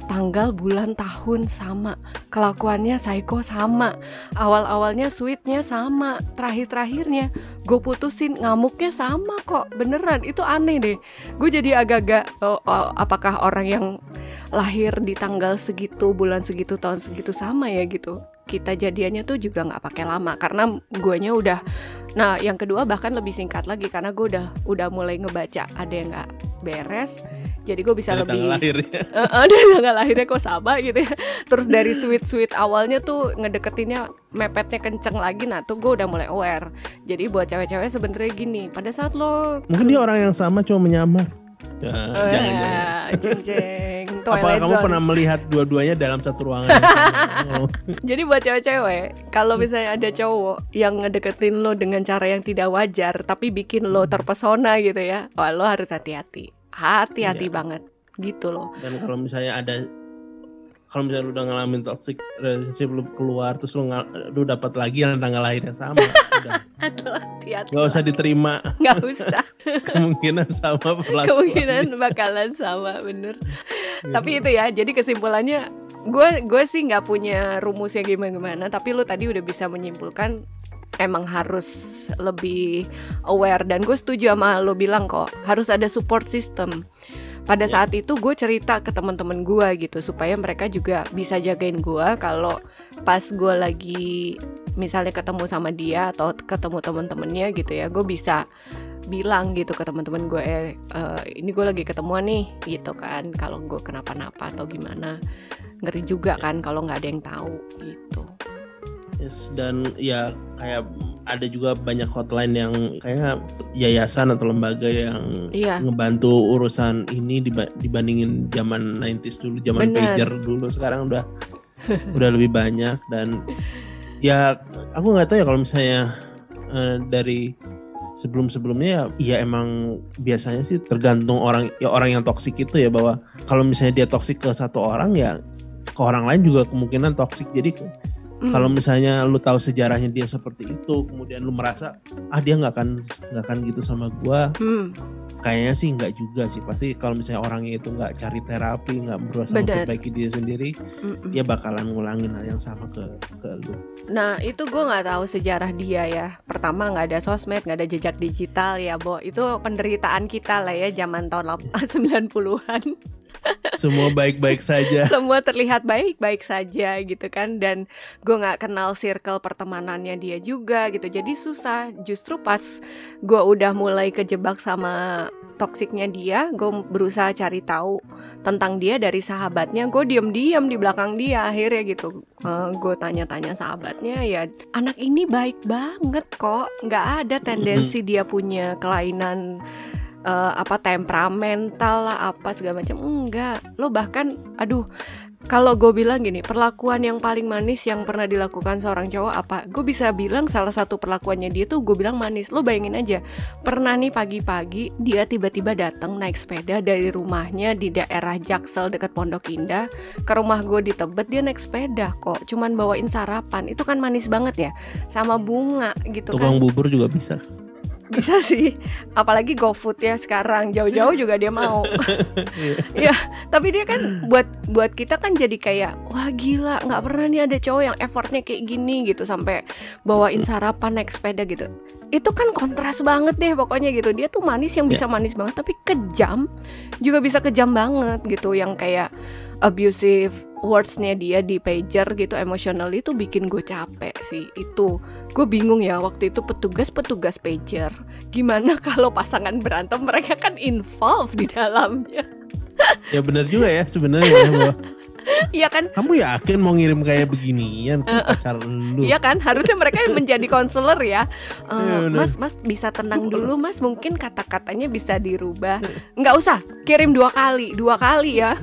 Tanggal, bulan, tahun sama. Kelakuannya psycho sama. Awal-awalnya sweetnya sama. Terakhir-terakhirnya gue putusin ngamuknya sama kok. Beneran itu aneh deh. Gue jadi agak-agak oh, oh, apakah orang yang lahir di tanggal segitu bulan segitu tahun segitu sama ya gitu. Kita jadiannya tuh juga nggak pakai lama karena guanya udah nah yang kedua bahkan lebih singkat lagi karena gue udah udah mulai ngebaca ada yang nggak beres jadi gue bisa Dari lebih tanggal lahirnya. [laughs] Eh, dari tanggal lahirnya kok sama gitu ya Terus dari sweet-sweet awalnya tuh ngedeketinnya mepetnya kenceng lagi Nah tuh gue udah mulai aware Jadi buat cewek-cewek sebenarnya gini Pada saat lo Mungkin dia orang yang sama cuma menyamar. Ya, jangan jangan. jeng jeng [laughs] Twilight kamu Zone. pernah melihat dua-duanya dalam satu ruangan? [laughs] Oh. Jadi buat cewek-cewek, kalau misalnya ada cowok yang ngedeketin lo dengan cara yang tidak wajar, tapi bikin lo terpesona gitu ya, wah lo harus hati-hati, hati-hati Iya. banget, gitu loh. Dan kalau misalnya ada kalau misalnya lu udah ngalamin toxic relationship lu keluar terus lu lu dapat lagi yang tanggal lahirnya sama, [laughs] udah hati-hati. nggak usah diterima Nggak usah. [laughs] kemungkinan sama. Kemungkinan bakalan sama, bener. Tapi itu ya, jadi kesimpulannya, gue gue sih nggak punya rumusnya gimana-gimana, tapi lo tadi udah bisa menyimpulkan emang harus lebih aware dan gue setuju sama lo bilang kok harus ada support system. Pada Ya. saat itu gue cerita ke teman-teman gue gitu supaya mereka juga bisa jagain gue kalau pas gue lagi misalnya ketemu sama dia atau ketemu teman-temannya gitu ya gue bisa bilang gitu ke teman-teman gue eh, eh, ini gue lagi ketemuan nih gitu kan kalau gue kenapa-napa atau gimana ngeri juga kan kalau nggak ada yang tahu gitu Yes, dan ya kayak ada juga banyak hotline yang kayak yayasan atau lembaga yang iya ngebantu urusan ini diba- dibandingin zaman 90s dulu, zaman Bener. pager dulu. Sekarang udah [laughs] udah lebih banyak dan ya aku nggak tahu ya kalau misalnya eh, dari sebelum-sebelumnya ya iya emang biasanya sih tergantung orang ya orang yang toksik itu ya bahwa kalau misalnya dia toksik ke satu orang ya ke orang lain juga kemungkinan toksik jadi Mm, kalau misalnya lu tahu sejarahnya dia seperti itu kemudian lu merasa ah dia nggak akan nggak akan gitu sama gua mm, kayaknya sih nggak juga sih pasti kalau misalnya orangnya itu nggak cari terapi nggak berusaha memperbaiki dia sendiri mm, mm. dia bakalan ngulangin hal yang sama ke ke lu Nah itu gue nggak tahu sejarah dia ya. Pertama nggak ada sosmed, nggak ada jejak digital ya, Bo. Itu penderitaan kita lah ya zaman tahun lap- [laughs] 90-an. Semua baik-baik saja [laughs] Semua terlihat baik-baik saja gitu kan. Dan gue nggak kenal circle pertemanannya dia juga gitu. Jadi susah. Justru pas gue udah mulai kejebak sama toksiknya dia, gue berusaha cari tahu tentang dia dari sahabatnya. Gue diem-diem di belakang dia akhirnya gitu. gue tanya-tanya sahabatnya ya anak ini baik banget kok nggak ada tendensi dia punya kelainan eh, apa temperamental lah apa segala macam. Enggak. Lo bahkan aduh kalau gue bilang gini perlakuan yang paling manis yang pernah dilakukan seorang cowok apa? Gue bisa bilang salah satu perlakuannya dia tuh gue bilang manis. Lo bayangin aja pernah nih pagi-pagi dia tiba-tiba datang naik sepeda dari rumahnya di daerah Jaksel dekat Pondok Indah ke rumah gue di Tebet dia naik sepeda kok. Cuman bawain sarapan. Itu kan manis banget ya sama bunga gitu kan. tukang bubur juga bisa bisa sih. Apalagi GoFood ya sekarang. Jauh-jauh juga dia mau. Ya tapi dia kan buat buat kita kan jadi kayak wah gila. Nggak pernah nih ada cowok yang effortnya kayak gini gitu. Sampai bawain sarapan naik sepeda gitu itu kan kontras banget deh pokoknya gitu. Dia tuh manis yang bisa manis banget tapi kejam juga bisa kejam banget gitu. Yang kayak abusive wordsnya dia di pager gitu emosional itu bikin gue capek sih. Itu gue bingung ya waktu itu petugas-petugas pager. Gimana [laughs] kalau pasangan berantem mereka kan involved di dalamnya. Ya benar juga ya sebenarnya ya, bahwa [laughs] iya kan kamu yakin mau ngirim kayak beginian ke pacar lu Iya kan, harusnya mereka menjadi konselor ya. Iya, bener. mas, mas bisa tenang dulu, mas. Mungkin kata-katanya bisa dirubah. Nggak usah, kirim dua kali, dua kali ya.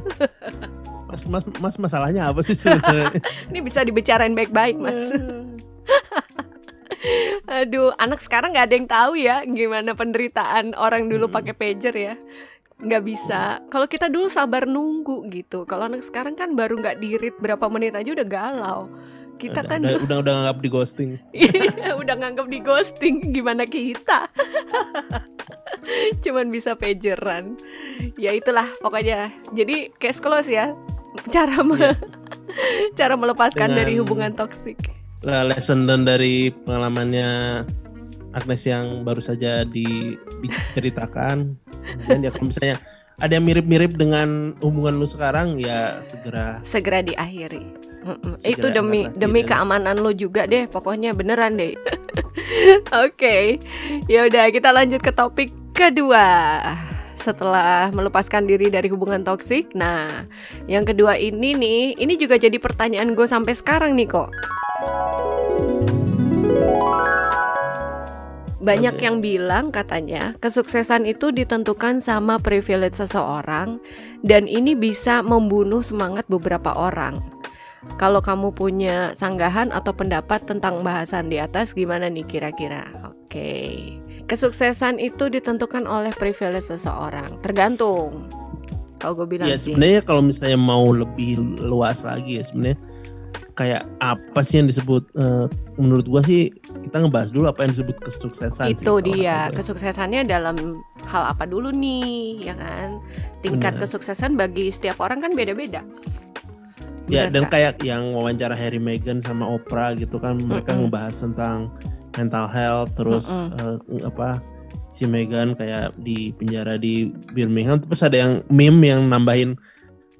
mas mas mas masalahnya apa sih sebenarnya [laughs] Ini bisa dibicarain baik-baik, mas. Aduh, anak sekarang nggak ada yang tahu ya gimana penderitaan orang dulu Hmm. pakai pager ya. Nggak bisa. Kalau kita dulu sabar nunggu gitu. Kalau anak sekarang kan baru nggak dirit berapa menit aja udah galau. Kita udah, kan udah [laughs] udah udah nganggap di ghosting Iya, udah nganggap di ghosting gimana kita [laughs] cuman bisa pageran ya itulah pokoknya jadi case close ya cara me- Iya. [laughs] cara melepaskan Dengan- dari hubungan toksik Lah, lesson dan dari pengalamannya Agnes yang baru saja di- diceritakan. Dan ya kalau misalnya ada yang mirip-mirip dengan hubungan lu sekarang ya segera segera diakhiri. Segera itu demi demi dan- keamanan lo juga deh pokoknya beneran deh. [laughs] Oke. Ya udah kita lanjut ke topik kedua. Setelah melepaskan diri dari hubungan toksik. Nah yang kedua ini nih ini juga jadi pertanyaan gue sampai sekarang nih kok Banyak Oke. yang bilang katanya kesuksesan itu ditentukan sama privilege seseorang dan ini bisa membunuh semangat beberapa orang. Kalau kamu punya sanggahan atau pendapat tentang bahasan di atas gimana nih kira-kira? Oke. Kesuksesan itu ditentukan oleh privilege seseorang, tergantung. Kalau gue bilang Ya sebenarnya kalau misalnya mau lebih luas lagi ya sebenarnya kayak apa sih yang disebut eh, menurut gua sih kita ngebahas dulu apa yang disebut kesuksesan sih, itu kalau dia kesuksesannya dalam hal apa dulu nih ya kan tingkat Benar. kesuksesan bagi setiap orang kan beda-beda Ya dan nggak? kayak yang wawancara Harry Meghan sama Oprah gitu kan mereka Mm-mm. ngebahas tentang mental health terus Mm-mm. eh, apa si Meghan kayak di penjara di Birmingham terus ada yang meme yang nambahin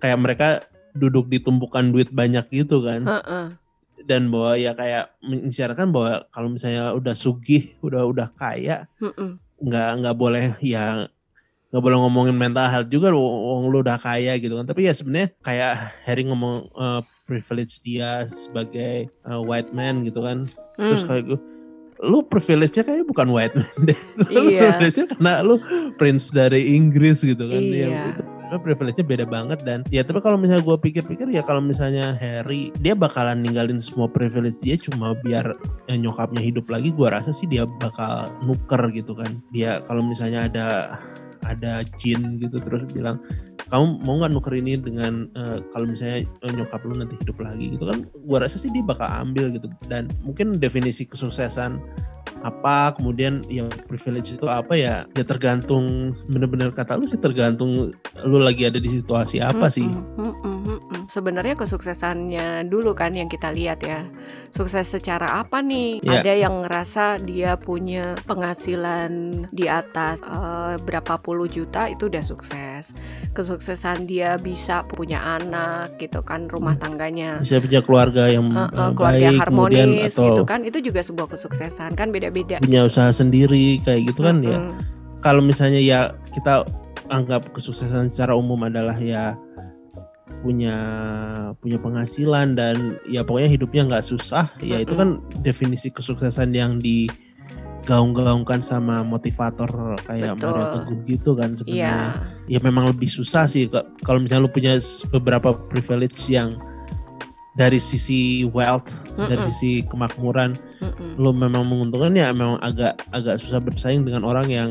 kayak mereka duduk di tumpukan duit banyak gitu kan. Heeh. dan bahwa ya kayak mengisyaratkan bahwa kalau misalnya udah sugih udah udah kaya Mm-mm. nggak nggak boleh ya nggak boleh ngomongin mental health juga wong lu udah kaya gitu kan. Tapi ya sebenarnya kayak Harry ngomong eh, privilege dia sebagai eh, white man gitu kan. Terus Hmm, kayak gue lu privilege-nya kayaknya bukan white man deh [laughs] lu Iya. privilege-nya karena lu prince dari Inggris gitu kan Iya. Ya, itu privilege-nya beda banget dan ya tapi kalau misalnya gue pikir-pikir ya kalau misalnya Harry dia bakalan ninggalin semua privilege dia cuma biar eh, nyokapnya hidup lagi gue rasa sih dia bakal nuker gitu kan dia kalau misalnya ada ada jin gitu terus bilang kamu mau nggak nuker ini dengan eh, kalau misalnya nyokap lu nanti hidup lagi? Gitu kan gua rasa sih dia bakal ambil gitu. Dan mungkin definisi kesuksesan apa kemudian yang privilege itu apa ya ya tergantung bener-bener kata lu sih tergantung lu lagi ada di situasi apa sih Mm-mm, mm-mm, mm-mm. Sebenarnya kesuksesannya dulu kan yang kita lihat ya. Sukses secara apa nih? Ya. Ada yang ngerasa dia punya penghasilan di atas eh, berapa puluh juta itu udah sukses. Kesuksesan dia bisa punya anak gitu kan, rumah tangganya bisa punya keluarga yang eh, eh, keluarga baik harmonis atau gitu kan. Itu juga sebuah kesuksesan kan beda-beda. punya usaha sendiri kayak gitu kan ya Mm-mm. kalau misalnya ya kita anggap kesuksesan secara umum adalah ya punya punya penghasilan dan ya pokoknya hidupnya nggak susah ya itu kan definisi kesuksesan yang digaung-gaungkan sama motivator kayak Betul. Mario Teguh gitu kan sebenarnya ya memang lebih susah sih Ka- kalau misalnya lu punya beberapa privilege yang dari sisi wealth dari Mm-mm. sisi kemakmuran Mm-mm. lo memang menguntungkan ya memang agak agak susah bersaing dengan orang yang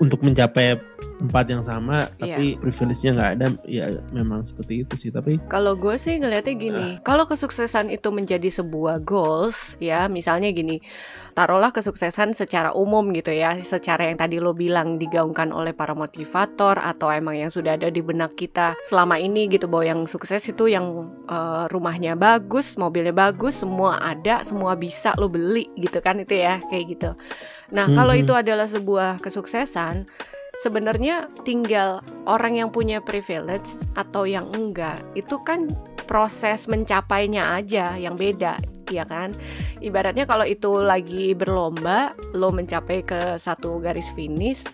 untuk mencapai tempat yang sama tapi privilege-nya nggak ada ya memang seperti itu sih tapi Kalau gue sih ngeliatnya gini, kalau kesuksesan itu menjadi sebuah goals, ya misalnya gini, taruhlah kesuksesan secara umum gitu ya, secara yang tadi lo bilang digaungkan oleh para motivator atau emang yang sudah ada di benak kita selama ini gitu, bahwa yang sukses itu yang eh, rumahnya bagus, mobilnya bagus, semua ada, semua bisa lo beli gitu kan itu ya, kayak gitu. Nah kalau Mhm. itu adalah sebuah kesuksesan, sebenarnya tinggal orang yang punya privilege atau yang enggak itu kan proses mencapainya aja yang beda ya kan? Ibaratnya kalau itu lagi berlomba lo mencapai ke satu garis finish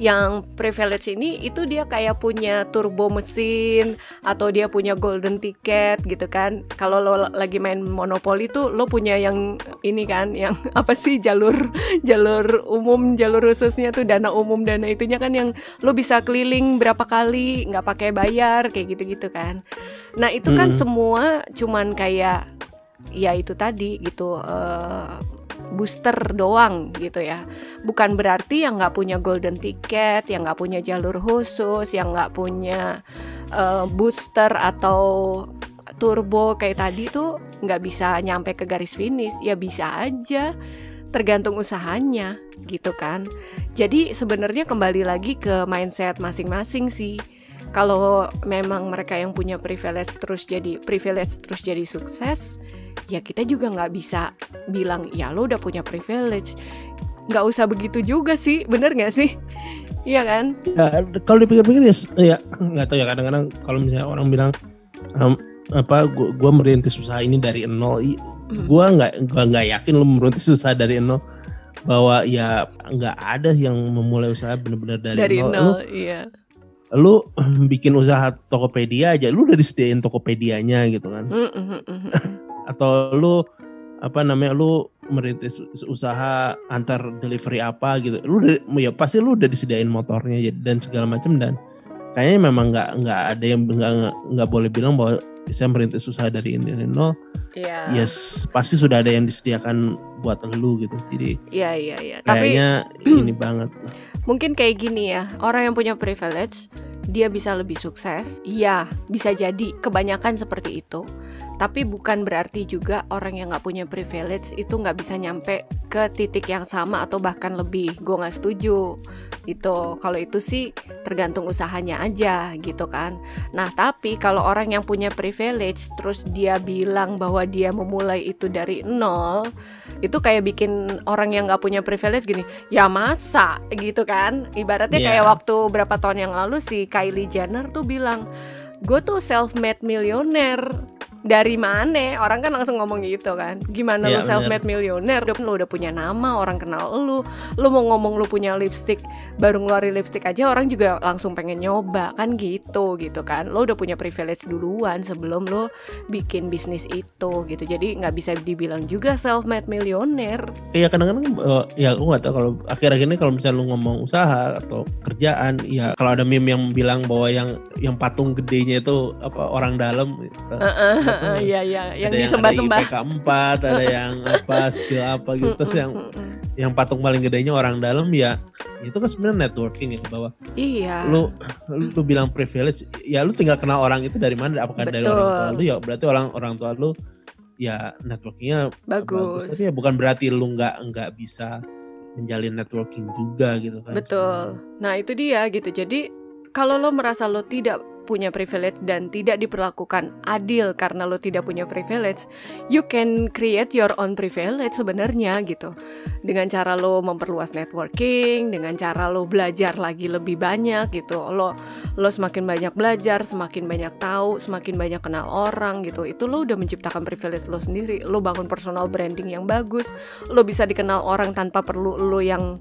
yang privilege ini itu dia kayak punya turbo mesin atau dia punya golden ticket gitu kan kalau lo lagi main monopoli tuh lo punya yang ini kan yang [laughs] apa sih jalur jalur umum jalur khususnya tuh dana umum dana itunya kan yang lo bisa keliling berapa kali nggak pakai bayar kayak gitu-gitu kan nah itu kan Mm-mm. semua cuman kayak ya itu tadi gitu eh, booster doang gitu ya. Bukan berarti yang nggak punya golden ticket yang nggak punya jalur khusus yang nggak punya eh, booster atau turbo kayak tadi tuh nggak bisa nyampe ke garis finish. Ya bisa aja tergantung usahanya gitu kan. Jadi sebenarnya kembali lagi ke mindset masing-masing sih. Kalau memang mereka yang punya privilege terus jadi privilege terus jadi sukses ya kita juga nggak bisa bilang ya lo udah punya privilege nggak usah begitu juga sih bener nggak sih iya kan ya, kalau dipikir-pikir ya ya nggak tahu ya kadang-kadang kalau misalnya orang bilang em, apa gua, gua merintis usaha ini dari nol i- Hmm. gua nggak gua nggak yakin lo merintis usaha dari nol bahwa ya nggak ada yang memulai usaha benar-benar dari, dari nol. Lu nol iya lu bikin usaha Tokopedia aja lu udah disediain Tokopedianya gitu kan mm, mm. Atau lu apa namanya lu merintis usaha antar delivery apa gitu lu ya pasti lu udah disediain motornya jadi- dan segala macam dan kayaknya memang nggak nggak ada yang nggak nggak- boleh bilang bahwa saya merintis usaha dari ini dari nol Iya. yes pasti sudah ada yang disediakan buat lu gitu jadi Iya, iya, iya. Tapi kayaknya [clears throat] ini banget mungkin kayak gini ya, orang yang punya privilege dia bisa lebih sukses. Iya, bisa jadi kebanyakan seperti itu. Tapi bukan berarti juga orang yang nggak punya privilege itu nggak bisa nyampe ke titik yang sama atau bahkan lebih. Gue nggak setuju. Gitu. Kalau itu sih tergantung usahanya aja gitu kan. Nah, tapi kalau orang yang punya privilege terus dia bilang bahwa dia memulai itu dari nol, itu kayak bikin orang yang nggak punya privilege gini, ya masa gitu kan? Ibaratnya Iya. kayak waktu berapa tahun yang lalu si Kylie Jenner tuh bilang, gue tuh self made millionaire. Dari mana? Orang kan langsung ngomong gitu kan. Gimana lu Iya, self made millionaire? Lu udah punya nama, orang kenal lu. Lu mau ngomong lu punya lipstick, baru ngeluarin lipstick aja orang juga langsung pengen nyoba kan gitu gitu kan. Lu udah punya privilege duluan sebelum lu bikin bisnis itu gitu. Jadi nggak bisa dibilang juga self made millionaire. Iya kadang-kadang eh, ya aku nggak tahu kalau akhir-akhir ini kalau misalnya lu ngomong usaha atau kerjaan ya kalau ada meme yang bilang bahwa yang yang patung gedenya itu apa orang dalam gitu. Heeh, Betul. Iya iya, yang ada disembah-sembah. yang ada IPK 4, ada yang apa skill apa gitu terus yang yang patung paling gedenya orang dalam ya itu kan sebenarnya networking ya bahwa Iya. lu lu bilang privilege ya lu tinggal kenal orang itu dari mana apakah dari Betul. orang tua lu ya berarti orang orang tua lu ya networkingnya bagus bagus. tapi ya bukan berarti lu nggak nggak bisa menjalin networking juga gitu kan Betul. Nah, itu dia gitu. Jadi, kalau lo merasa lo tidak punya privilege dan tidak diperlakukan adil karena lo tidak punya privilege, you can create your own privilege sebenarnya gitu. Dengan cara lo memperluas networking, dengan cara lo belajar lagi lebih banyak gitu. Lo lo semakin banyak belajar, semakin banyak tahu, semakin banyak kenal orang gitu. Itu lo udah menciptakan privilege lo sendiri. Lo bangun personal branding yang bagus, lo bisa dikenal orang tanpa perlu lo yang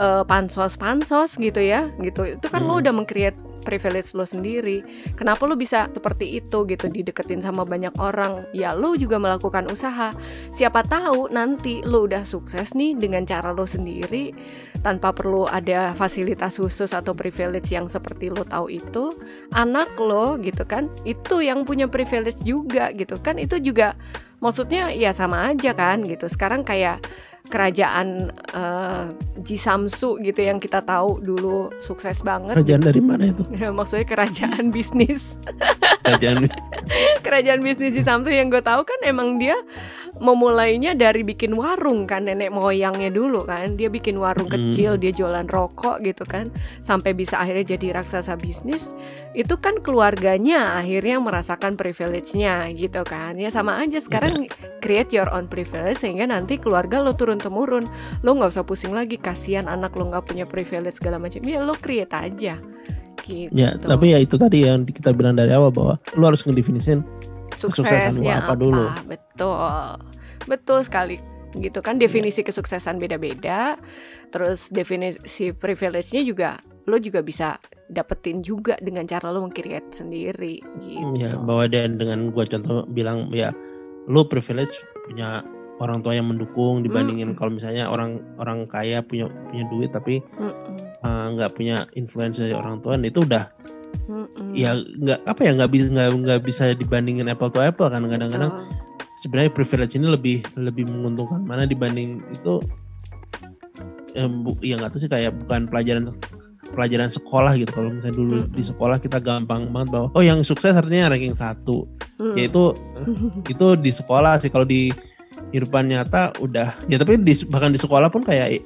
eh, pansos-pansos gitu ya gitu itu kan lo Hmm. udah meng-create privilege lo sendiri. Kenapa lo bisa seperti itu gitu dideketin sama banyak orang? Ya lo juga melakukan usaha. Siapa tahu nanti lo udah sukses nih dengan cara lo sendiri tanpa perlu ada fasilitas khusus atau privilege yang seperti lo tahu itu anak lo gitu kan itu yang punya privilege juga gitu kan. Itu juga maksudnya ya sama aja kan gitu. Sekarang kayak kerajaan eh, Ji Samsu gitu yang kita tahu dulu sukses banget. Kerjaan dari mana itu? [laughs] Maksudnya kerajaan bisnis. Kerjaan [laughs] kerajaan bisnis Ji Samsu yang gue tahu kan emang dia memulainya dari bikin warung kan nenek moyangnya dulu kan. Dia bikin warung Hmm. kecil dia jualan rokok gitu kan. Sampai bisa akhirnya jadi raksasa bisnis. Itu kan keluarganya akhirnya merasakan privilege-nya gitu kan. Ya sama aja sekarang create your own privilege sehingga nanti keluarga lo turun temurun lo nggak usah pusing lagi kasihan anak lo nggak punya privilege segala macam. Ya lo create aja. Gitu. Ya tapi ya itu tadi yang kita bilang dari awal bahwa lu harus ngedefinisin kesuksesan suksesnya apa dulu. betul. Betul sekali. Gitu kan definisi kesuksesan beda-beda. Terus definisi privilege-nya juga lo juga bisa dapetin juga dengan cara lo meng-create sendiri. Gitu. ya bahwa dan dengan gua contoh bilang ya lu privilege punya orang tua yang mendukung dibandingin Mm. kalau misalnya orang orang kaya punya punya duit tapi eh, nggak punya influence dari orang tua dan itu udah mm-mm. ya nggak apa ya nggak bisa nggak bisa dibandingin apple to apple kan kadang-kadang sebenarnya privilege ini lebih lebih menguntungkan mana dibanding itu eh, bu, ya nggak tahu sih kayak bukan pelajaran pelajaran sekolah gitu kalau misalnya dulu Mm-mm. di sekolah kita gampang banget bahwa oh yang sukses artinya ranking satu Mm. ya itu [laughs] itu di sekolah sih kalau di kehidupan nyata udah ya tapi di, bahkan di sekolah pun kayak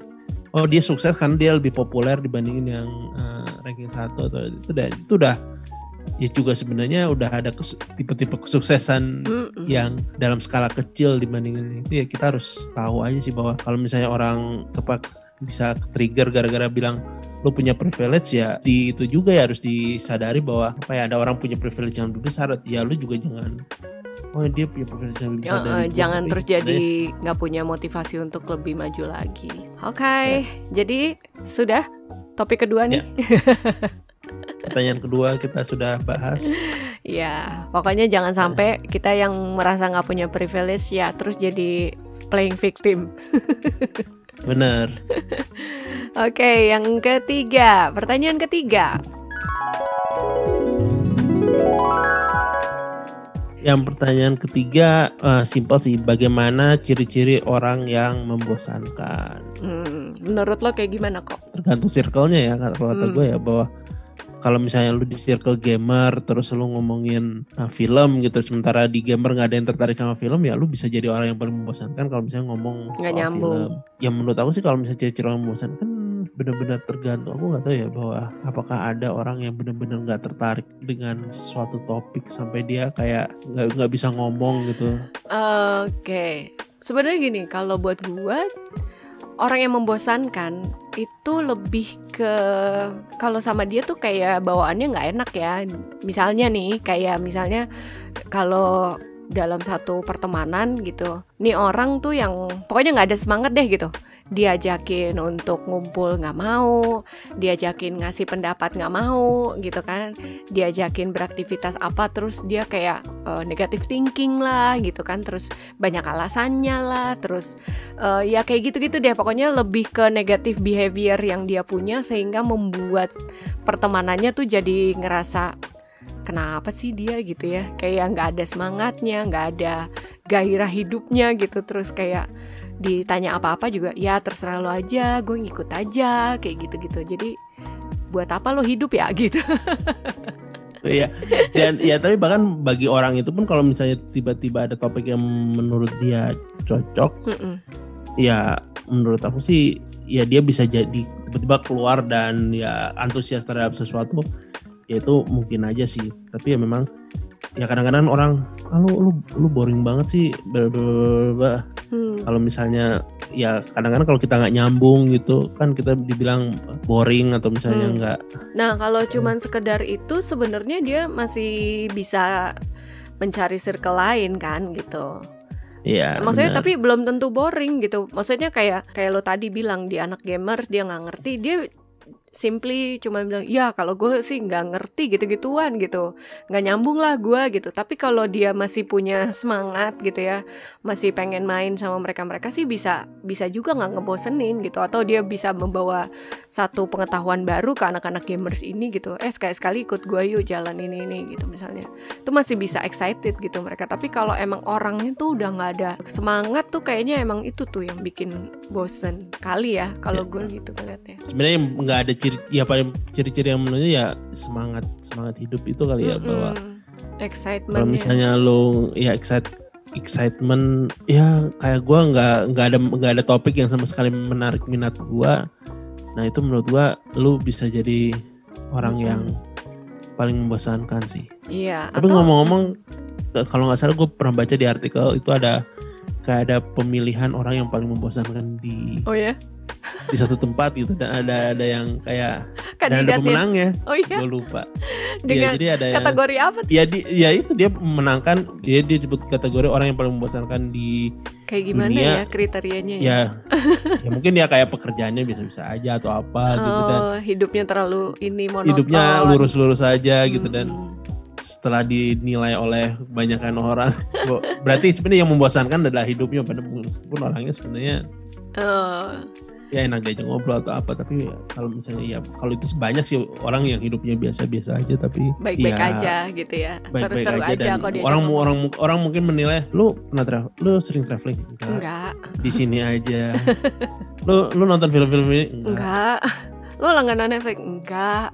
oh dia sukses karena dia lebih populer dibandingin yang eh, ranking satu atau itu udah itu udah ya juga sebenarnya udah ada tipe-tipe kesuksesan Mm-mm. yang dalam skala kecil dibandingin itu ya kita harus tahu aja sih bahwa kalau misalnya orang kepak bisa trigger gara-gara bilang lu punya privilege ya di itu juga ya harus disadari bahwa apa ya ada orang punya privilege yang lebih besar ya lu juga jangan oh dia punya lebih Ya, besar dari eh, jangan tapi terus jadi nggak punya motivasi untuk lebih maju lagi. Oke, jadi sudah topik kedua nih. pertanyaan kedua kita sudah bahas [laughs] Ya, pokoknya jangan sampai [laughs] kita yang merasa nggak punya privilege ya terus jadi playing victim. [laughs] Bener. Oke, yang ketiga, pertanyaan ketiga. Yang pertanyaan ketiga uh, simpel sih, bagaimana ciri-ciri orang yang membosankan? Hmm, menurut lo kayak gimana kok? Tergantung circle-nya ya, kalau kata Hmm. gue ya bahwa kalau misalnya lu di circle gamer terus lu ngomongin uh, film gitu, sementara di gamer nggak ada yang tertarik sama film ya lu bisa jadi orang yang paling membosankan kalau misalnya ngomong Nggak soal nyambung. film. Ya menurut aku sih kalau misalnya ciri-ciri orang membosankan benar-benar tergantung. Aku nggak tahu ya bahwa apakah ada orang yang benar-benar nggak tertarik dengan suatu topik sampai dia kayak nggak bisa ngomong gitu. Oke, sebenarnya gini, kalau buat gua orang yang membosankan itu lebih ke kalau sama dia tuh kayak bawaannya nggak enak ya. Misalnya nih, kayak misalnya kalau dalam satu pertemanan gitu, nih orang tuh yang pokoknya nggak ada semangat deh gitu. Diajakin untuk ngumpul nggak mau, diajakin ngasih pendapat nggak mau gitu kan, diajakin beraktivitas apa terus dia kayak eh, negative thinking lah gitu kan. Terus banyak alasannya lah terus eh, ya kayak gitu-gitu deh. Pokoknya lebih ke negative behavior yang dia punya sehingga membuat pertemanannya tuh jadi ngerasa kenapa sih dia? gitu ya. Kayak nggak ada semangatnya nggak ada gairah hidupnya gitu. Terus kayak ditanya apa-apa juga ya terserah lo aja gue ngikut aja kayak gitu-gitu jadi buat apa lo hidup ya [laughs] gitu Iya. Dan ya tapi bahkan bagi orang itu pun kalau misalnya tiba-tiba ada topik yang menurut dia cocok, Mm-mm. ya menurut aku sih ya dia bisa jadi tiba-tiba keluar dan ya antusias terhadap sesuatu ya itu mungkin aja sih. Tapi ya memang ya kadang-kadang orang ah, lu, lu lu boring banget sih bla, bla, bla, bla." Hmm. kalau misalnya ya kadang-kadang kalau kita nggak nyambung gitu kan kita dibilang boring atau misalnya Hmm. nggak Nah, kalau cuman sekedar itu sebenarnya dia masih bisa mencari circle lain kan gitu. ya Maksudnya benar. tapi belum tentu boring gitu. Maksudnya kayak kayak lo tadi bilang dia anak gamers dia nggak ngerti dia simply cuma bilang ya kalau gue sih nggak ngerti gitu-gituan gitu. Nggak nyambung lah gue gitu. Tapi kalau dia masih punya semangat gitu ya masih pengen main sama mereka-mereka sih bisa bisa juga nggak ngebosenin gitu. Atau dia bisa membawa satu pengetahuan baru ke anak-anak gamers ini gitu. Eh sekali-sekali ikut gue yuk jalan ini ini gitu misalnya. Itu masih bisa excited gitu mereka. Tapi kalau emang orangnya tuh udah nggak ada semangat tuh kayaknya emang itu tuh yang bikin bosen kali ya kalau Ya. gue gitu ngeliatnya. Sebenarnya nggak ada ciri ya paling ciri-ciri yang menurutnya ya semangat semangat hidup itu kali ya bahwa Mm-mm. excitement kalau misalnya lo ya excite excitement ya kayak gua nggak nggak ada nggak ada topik yang sama sekali menarik minat gua. Nah itu menurut gua lu bisa jadi orang yang paling membosankan sih. Iya tapi atau ngomong-ngomong kalau nggak salah gue pernah baca di artikel itu ada kayak ada pemilihan orang yang paling membosankan di oh ya di satu tempat gitu dan ada ada yang kayak dan kandidatnya. ada pemenangnya oh iya. Gue lupa. [laughs] Dengan ya, jadi ada yang kategori apa tuh? ya di ya itu dia menangkan dia dia disebut kategori orang yang paling membosankan di kayak gimana dunia, ya kriterianya ya? Ya. [laughs] Ya mungkin dia kayak pekerjaannya biasa-biasa aja atau apa gitu dan oh hidupnya terlalu ini monoton. hidupnya lurus-lurus aja gitu dan Mm-mm. setelah dinilai oleh kebanyakan orang [laughs] berarti sebenarnya yang membosankan adalah hidupnya pada meskipun orangnya sebenarnya Oh, ya enak diajak ngobrol atau apa tapi ya kalau misalnya ya kalau itu banyak sih orang yang hidupnya biasa-biasa aja tapi baik-baik ya, aja gitu ya. Seru-seru aja, aja, dan kok dia orang orang orang mungkin menilai lu pernah travel lu sering traveling? Enggak, enggak. Di sini aja. [laughs] Lu lu nonton film-film ini? Enggak, enggak. Lo langganan efek enggak.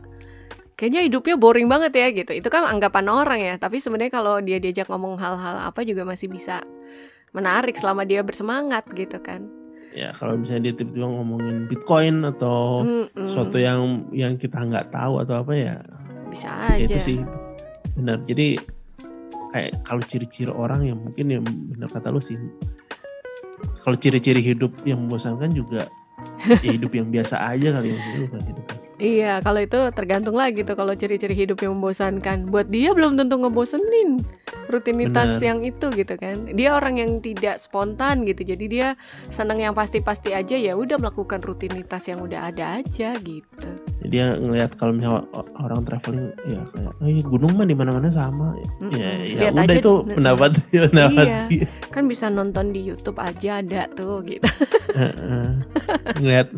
Kayaknya hidupnya boring banget ya gitu. Itu kan anggapan orang ya tapi sebenarnya kalau dia diajak ngomong hal-hal apa juga masih bisa menarik selama dia bersemangat gitu kan ya kalau misalnya dia tiba-tiba ngomongin bitcoin atau Mm-mm. sesuatu yang yang kita nggak tahu atau apa ya bisa ya aja. itu sih. Benar. Jadi kayak kalau ciri-ciri orang yang mungkin yang benar kata lu sih. Kalau ciri-ciri hidup yang membosankan juga ya hidup yang biasa aja kali ya hidup yang- Iya, kalau itu tergantung lagi tuh kalau ciri-ciri hidup yang membosankan. Buat dia belum tentu ngebosenin rutinitas Bener. yang itu gitu kan. Dia orang yang tidak spontan gitu. Jadi dia senang yang pasti-pasti aja ya udah melakukan rutinitas yang udah ada aja gitu. dia ngelihat kalau misalnya orang traveling ya kayak oh iya gunung mah di mana-mana sama Mm-mm. ya ya Lihat udah aja, itu pendapat [laughs] pendapat Iya. dia kan bisa nonton di YouTube aja ada tuh gitu Heeh. ngeliat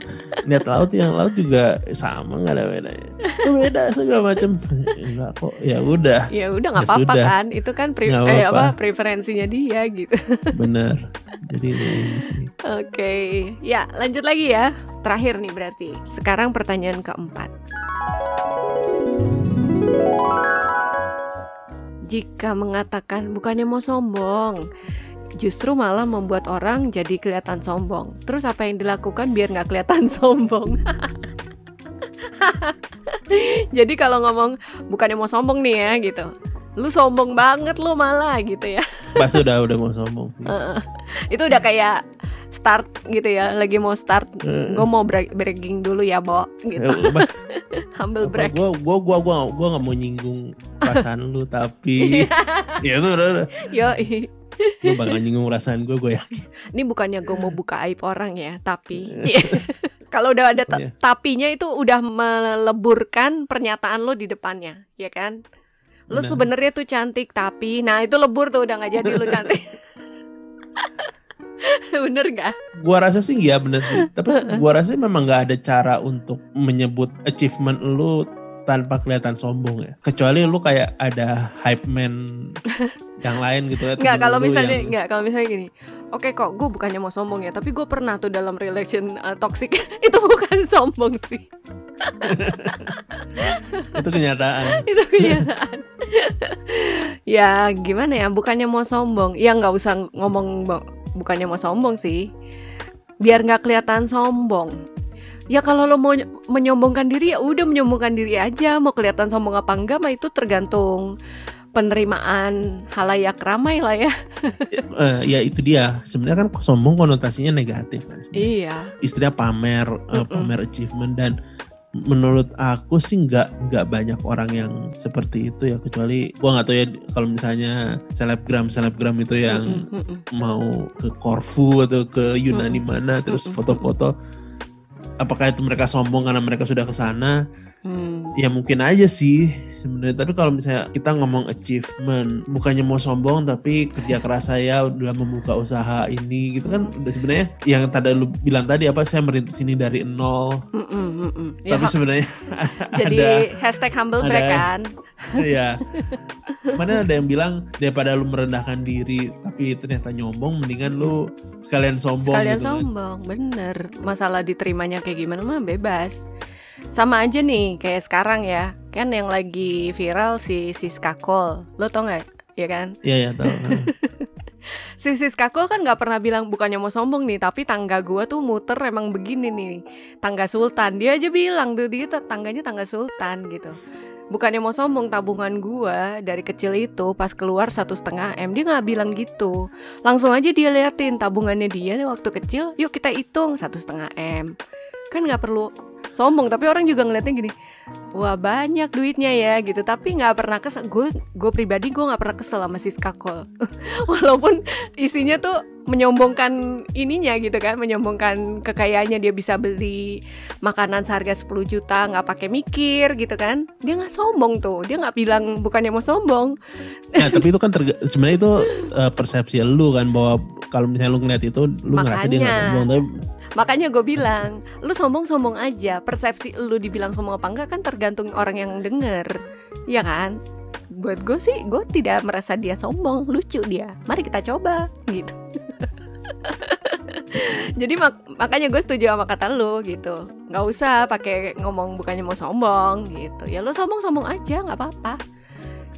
ngeliat laut yang laut juga sama nggak ada bedanya oh, beda segala macam. Enggak kok. Ya udah. Ya udah nggak Ya apa-apa kan? Itu kan pre- Nggak eh, apa-apa. apa preferensinya dia gitu. [laughs] Bener jadi oke. Ya lanjut lagi ya. Terakhir nih berarti. Sekarang pertanyaan keempat. Jika mengatakan bukannya mau sombong justru malah membuat orang jadi kelihatan sombong. Terus apa yang dilakukan biar nggak kelihatan [laughs] sombong [laughs] jadi kalau ngomong bukannya mau sombong nih ya gitu. Lu sombong banget lu malah gitu ya. [laughs] Pasti udah udah mau sombong sih. Itu udah kayak start gitu ya lagi mau start Heeh. gue mau breaking dulu ya bo gitu. Eh, [laughs] humble break gua gua gua gua gua nggak mau nyinggung perasaan lu tapi ya itu udah, udah. yo gua bakal nyinggung perasaan gua gue yakin. Ini bukannya gue mau buka aib orang ya tapi kalau udah ada Iya. tapinya itu udah meleburkan pernyataan lo di depannya ya kan lu Benar. sebenarnya tuh cantik tapi nah itu lebur tuh udah nggak jadi lu cantik [laughs] bener nggak gua rasa sih ya bener sih tapi [laughs] gua rasa memang nggak ada cara untuk menyebut achievement lu tanpa kelihatan sombong ya kecuali lu kayak ada hype man [laughs] yang lain gitu ya Nggak temen kalau misalnya yang- nggak kalau misalnya gini. Oke kok gue bukannya mau sombong ya, tapi gue pernah tuh dalam relation uh, toxic [laughs] itu bukan sombong sih, [laughs] itu kenyataan itu kenyataan. ya gimana ya, bukannya mau sombong, ya nggak usah ngomong bukannya mau sombong sih, biar nggak kelihatan sombong. Ya kalau lo mau ny- menyombongkan diri ya udah menyombongkan diri aja, mau kelihatan sombong apa enggak mah itu tergantung penerimaan halayak ramai lah ya. Eh, ya itu dia sebenarnya kan sombong konotasinya negatif kan Iya. istilah pamer eh, Mm-mm. pamer achievement dan menurut aku sih nggak nggak banyak orang yang seperti itu ya kecuali gua nggak tahu ya kalau misalnya selebgram selebgram itu yang Mm-mm, mm-mm. mau ke Korfu atau ke Yunani mana terus foto-foto apakah itu mereka sombong karena mereka sudah ke sana Hmm. ya mungkin aja sih sebenarnya. Tapi kalau misalnya kita ngomong achievement bukannya mau sombong tapi kerja keras saya udah membuka usaha ini gitu kan udah sebenarnya yang tadi lu bilang tadi apa saya merintis ini dari nol. Mm-mm, mm-mm. Ya, tapi sebenarnya [laughs] jadi ada hashtag humble ada- break kan? [laughs] Ya mana ada yang bilang daripada lu merendahkan diri tapi ternyata nyombong mendingan lu sekalian sombong sekalian gitu kan. sombong bener. Masalah diterimanya kayak gimana mah bebas. Sama aja nih kayak sekarang ya kan yang lagi viral si Siska Cole. Lo tau nggak? Ya kan? Iya ya tahu. [laughs] si Siska Cole kan nggak pernah bilang bukannya mau sombong nih tapi tangga gua tuh muter emang begini nih. Tangga sultan. Dia aja bilang tuh dia tangganya tangga sultan gitu. Bukannya mau sombong tabungan gua dari kecil itu pas keluar satu setengah m dia nggak bilang gitu. Langsung aja dia liatin tabungannya dia waktu kecil yuk kita hitung satu setengah m kan nggak perlu sombong tapi orang juga ngeliatnya gini wah banyak duitnya ya gitu. Tapi nggak pernah kesel. Gue gue pribadi gue nggak pernah kesel sama si skakol. [laughs] Walaupun isinya tuh menyombongkan ininya gitu kan menyombongkan kekayaannya. Dia bisa beli makanan seharga 10 juta nggak pakai mikir gitu kan. Dia nggak sombong tuh. Dia nggak bilang bukannya mau sombong. Nah, tapi itu kan [laughs] sebenarnya itu eh, persepsi lu kan bahwa kalau misalnya lu ngeliat itu lu ngerasa dia nggak Makanya. sombong tapi makanya gue bilang lu sombong sombong aja persepsi lu dibilang sombong apa enggak kan tergantung orang yang denger ya kan? Buat gue sih gue tidak merasa dia sombong lucu dia. Mari kita coba gitu. [laughs] Jadi mak- makanya gue setuju sama kata lu gitu. Nggak usah pakai ngomong bukannya mau sombong gitu. Ya lu sombong sombong aja nggak apa-apa.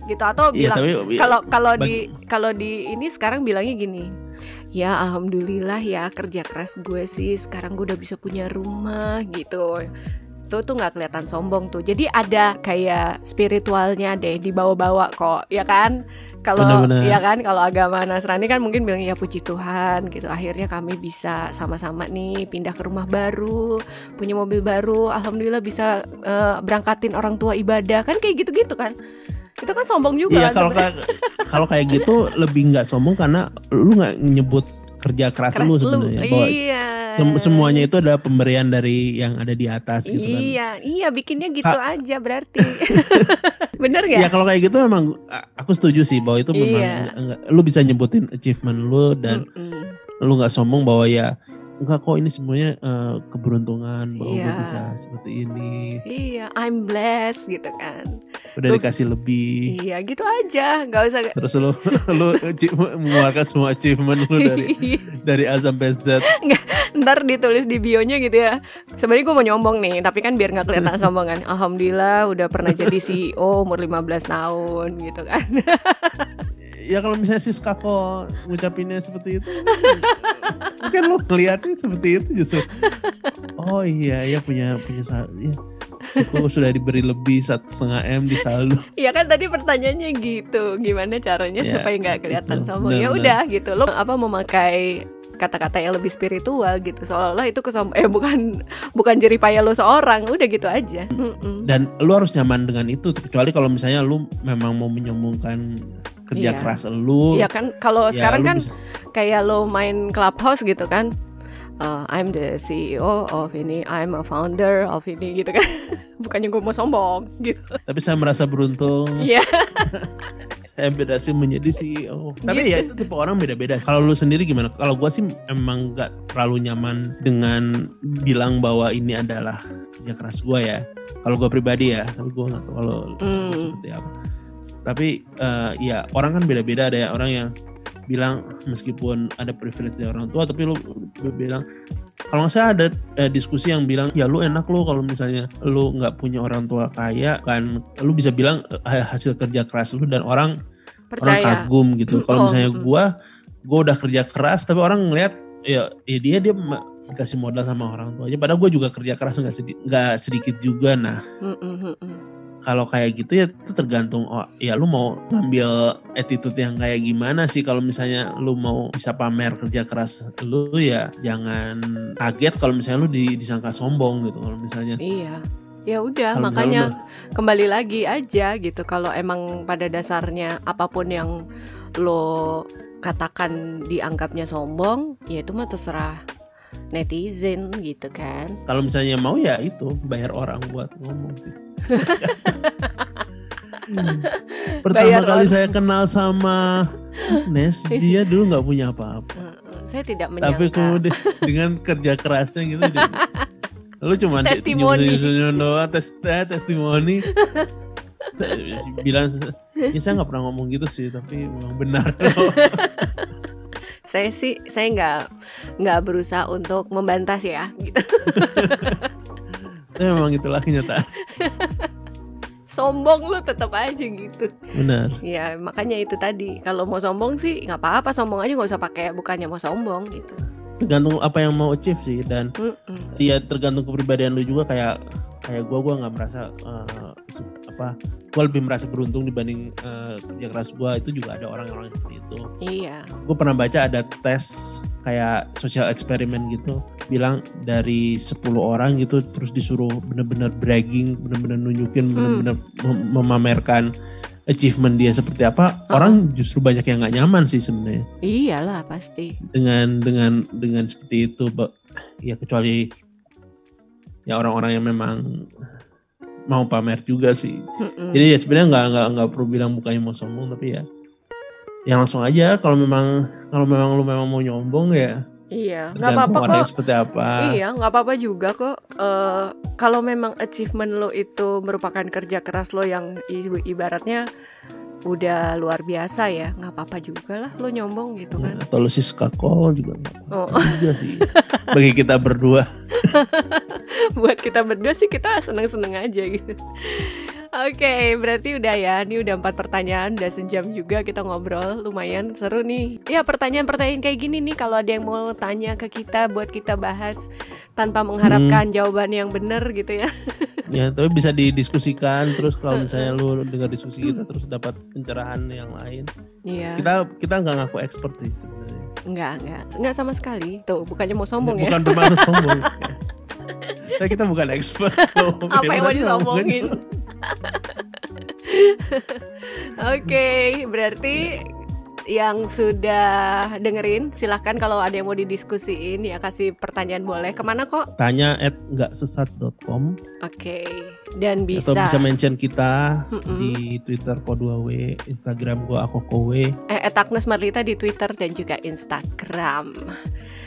Gitu atau Iya, bilang kalau kalau di kalau di ini sekarang bilangnya gini ya alhamdulillah ya kerja keras gue sih. Sekarang gue udah bisa punya rumah gitu. Tuh tuh nggak kelihatan sombong tuh. Jadi ada kayak spiritualnya deh dibawa-bawa kok ya kan? Kalau ya kan? Kalau agama Nasrani kan mungkin bilang ya puji Tuhan gitu. Akhirnya kami bisa sama-sama nih pindah ke rumah baru punya mobil baru. Alhamdulillah bisa eh, berangkatin orang tua ibadah. Kan kayak gitu-gitu kan itu kan sombong juga Iya kan kalau kayak kalau kayak gitu lebih nggak sombong karena lu nggak nyebut kerja keras, Keras lu sebenarnya bahwa iya Sem- semuanya itu adalah pemberian dari yang ada di atas gitu kan. Iya, iya bikinnya gitu aja berarti. [laughs] Bener Ya gak? kalau kayak gitu memang a- aku setuju sih bahwa itu memang Iya. lu bisa nyebutin achievement lu dan Mm-mm. lu nggak sombong bahwa ya enggak kok ini semuanya eh, keberuntungan bahwa gue Iya. bisa seperti ini Iya, I'm blessed gitu kan. udah Lu- dikasih lebih Iya, gitu aja, nggak usah. terus lu [laughs] lu mengeluarkan semua achievement lu dari [laughs] dari A sampai Z Ntar ditulis di bionya gitu ya. Sebenarnya gue mau nyombong nih, tapi kan biar nggak kelihatan sombong kan. Alhamdulillah udah pernah jadi CEO umur 15 tahun gitu kan. [laughs] ya kalau misalnya si Skako ngucapinnya seperti itu mungkin lu ngeliatnya seperti itu justru. Oh iya ya punya punya ya. Aku sudah diberi lebih satu setengah m di saldo. Iya kan tadi pertanyaannya gitu, gimana caranya Ya, supaya nggak kelihatan itu, sombong? Ya udah gitu, lo apa memakai kata-kata yang lebih spiritual gitu, seolah-olah itu kesom eh bukan bukan jeripaya lo seorang, udah gitu aja. Dan lu harus nyaman dengan itu kecuali kalau misalnya lu memang mau menyombongkan kerja Iya. keras lu Iya kan, kalau ya sekarang kan bisa- kayak lo main clubhouse gitu kan. Uh, I'm the CEO of ini, I'm a founder of ini gitu kan. [laughs] Bukannya gue mau sombong gitu. tapi saya merasa beruntung Iya. [laughs] saya berhasil menjadi CEO. Tapi Gitu. ya itu tipe orang beda-beda. Kalau lu sendiri gimana? Kalau gua sih emang nggak terlalu nyaman dengan bilang bahwa ini adalah kerja keras gua ya. Kalau gua pribadi ya, tapi gua nggak tahu kalau Hmm. seperti apa. Tapi eh, ya orang kan beda-beda. Ada ya orang yang bilang meskipun ada privilege dari orang tua, tapi lu, lu bilang kalau nggak salah ada eh, diskusi yang bilang ya lu enak lu kalau misalnya lu nggak punya orang tua kaya kan lu bisa bilang eh, hasil kerja keras lu dan orang orang Percaya. kagum gitu. Kalau Oh, misalnya mm. gua gua udah kerja keras tapi orang ngeliat ya, ya dia dia dikasih modal sama orang tuanya padahal gue juga kerja keras nggak sedikit sedikit juga nah Mm-mm, mm-mm. Kalau kayak gitu ya itu tergantung oh ya lu mau ngambil attitude yang kayak gimana sih kalau misalnya lu mau bisa pamer kerja keras lu ya jangan kaget kalau misalnya lu di- disangka sombong gitu kalau misalnya Iya. Ya udah, lu makanya udah- kembali lagi aja gitu. Kalau emang pada dasarnya apa pun yang lo katakan dianggapnya sombong, ya itu mah terserah netizen gitu kan. kalau misalnya mau ya itu bayar orang buat ngomong sih [laughs] Pertama Bayar kali orang. saya kenal sama Agnes, [laughs] dia dulu nggak punya apa-apa. Saya tidak Tapi menyangka. kemudian [laughs] dengan kerja kerasnya gitu, dia, lu cuma Testimoni. doang, tes, eh, testimoni. Bilang, ya saya nggak pernah ngomong gitu sih, tapi memang benar. Saya sih saya nggak nggak berusaha untuk membantah sih ya. Gitu. Tapi [laughs] memang itulah kenyataan. [laughs] Sombong lu tetap aja gitu. Benar. Ya makanya itu tadi. Kalau mau sombong sih nggak apa-apa, sombong aja nggak usah pakai bukannya mau sombong gitu. Tergantung apa yang mau achieve sih, dan Mm-mm. ya tergantung kepribadian lu juga kayak kayak gua gua nggak merasa su- apa gua lebih merasa beruntung dibanding eh, kerja keras gua itu juga ada orang-orang seperti itu Iya. gue pernah baca ada tes kayak sosial eksperimen gitu bilang dari 10 orang gitu terus disuruh bener-bener bragging bener-bener nunjukin Hmm. bener-bener mem- memamerkan achievement dia seperti apa Oh. orang justru banyak yang nggak nyaman sih sebenarnya Iyalah pasti. dengan dengan dengan seperti itu ya kecuali ya orang-orang yang memang mau pamer juga sih Mm-mm. jadi ya sebenarnya nggak nggak nggak perlu bilang bukannya mau sombong tapi ya yang langsung aja kalau memang kalau memang lu memang mau nyombong ya Iya, nggak apa-apa kok. seperti apa Iya, nggak apa-apa juga kok. Eh, kalau memang achievement lo itu merupakan kerja keras lo yang ibaratnya udah luar biasa ya, nggak apa-apa juga lah lo nyombong gitu Ya, kan. atau lu si skakol juga Oh, juga sih bagi kita berdua [laughs] buat kita berdua sih kita seneng-seneng aja gitu. Oke, berarti udah ya. Ini udah empat pertanyaan, udah sejam juga kita ngobrol, lumayan seru nih. Ya pertanyaan-pertanyaan kayak gini nih, kalau ada yang mau tanya ke kita, buat kita bahas tanpa mengharapkan jawaban yang bener gitu ya. [laughs] ya tapi bisa didiskusikan terus kalau misalnya lu dengar diskusi kita terus dapat pencerahan yang lain Iya. kita kita nggak ngaku expert sih sebenarnya Enggak, enggak. Enggak sama sekali. Tuh, bukannya mau sombong ya. bukan bermaksud [laughs] sombong ya. kita bukan expert [laughs] loh. Apa yang mau disombongin? [laughs] Oke, berarti yang sudah dengerin. Silahkan kalau ada yang mau didiskusiin ya kasih pertanyaan boleh. Ke mana kok? Tanya at nggak sesat.com Oke. Dan bisa. atau bisa mention kita Mm-mm. di Twitter ko 2W, Instagram gua aku kowe. eh, at Agnes Marlita di Twitter dan juga Instagram.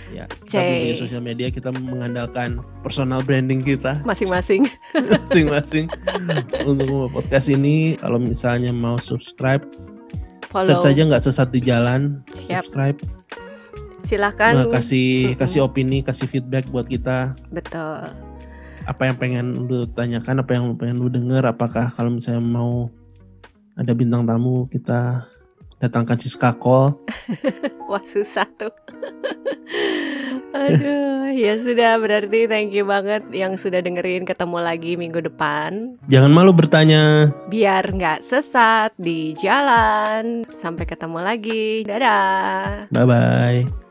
Ya, kita di sosial media kita mengandalkan personal branding kita Masing-masing. [laughs] masing-masing untuk podcast ini. Kalau misalnya mau subscribe, Follow. search saja nggak sesat di jalan, Siap. subscribe, Silahkan. Nah, kasih Mm-mm. kasih opini, kasih feedback buat kita. Betul. Apa yang pengen lu tanyakan, apa yang lu pengen lu denger, apakah kalau misalnya mau ada bintang tamu kita datangkan si Skakol. [laughs] Wah susah tuh. [laughs] Aduh, ya sudah berarti thank you banget yang sudah dengerin ketemu lagi minggu depan. Jangan malu bertanya. Biar nggak sesat di jalan. Sampai ketemu lagi. Dadah. Bye bye.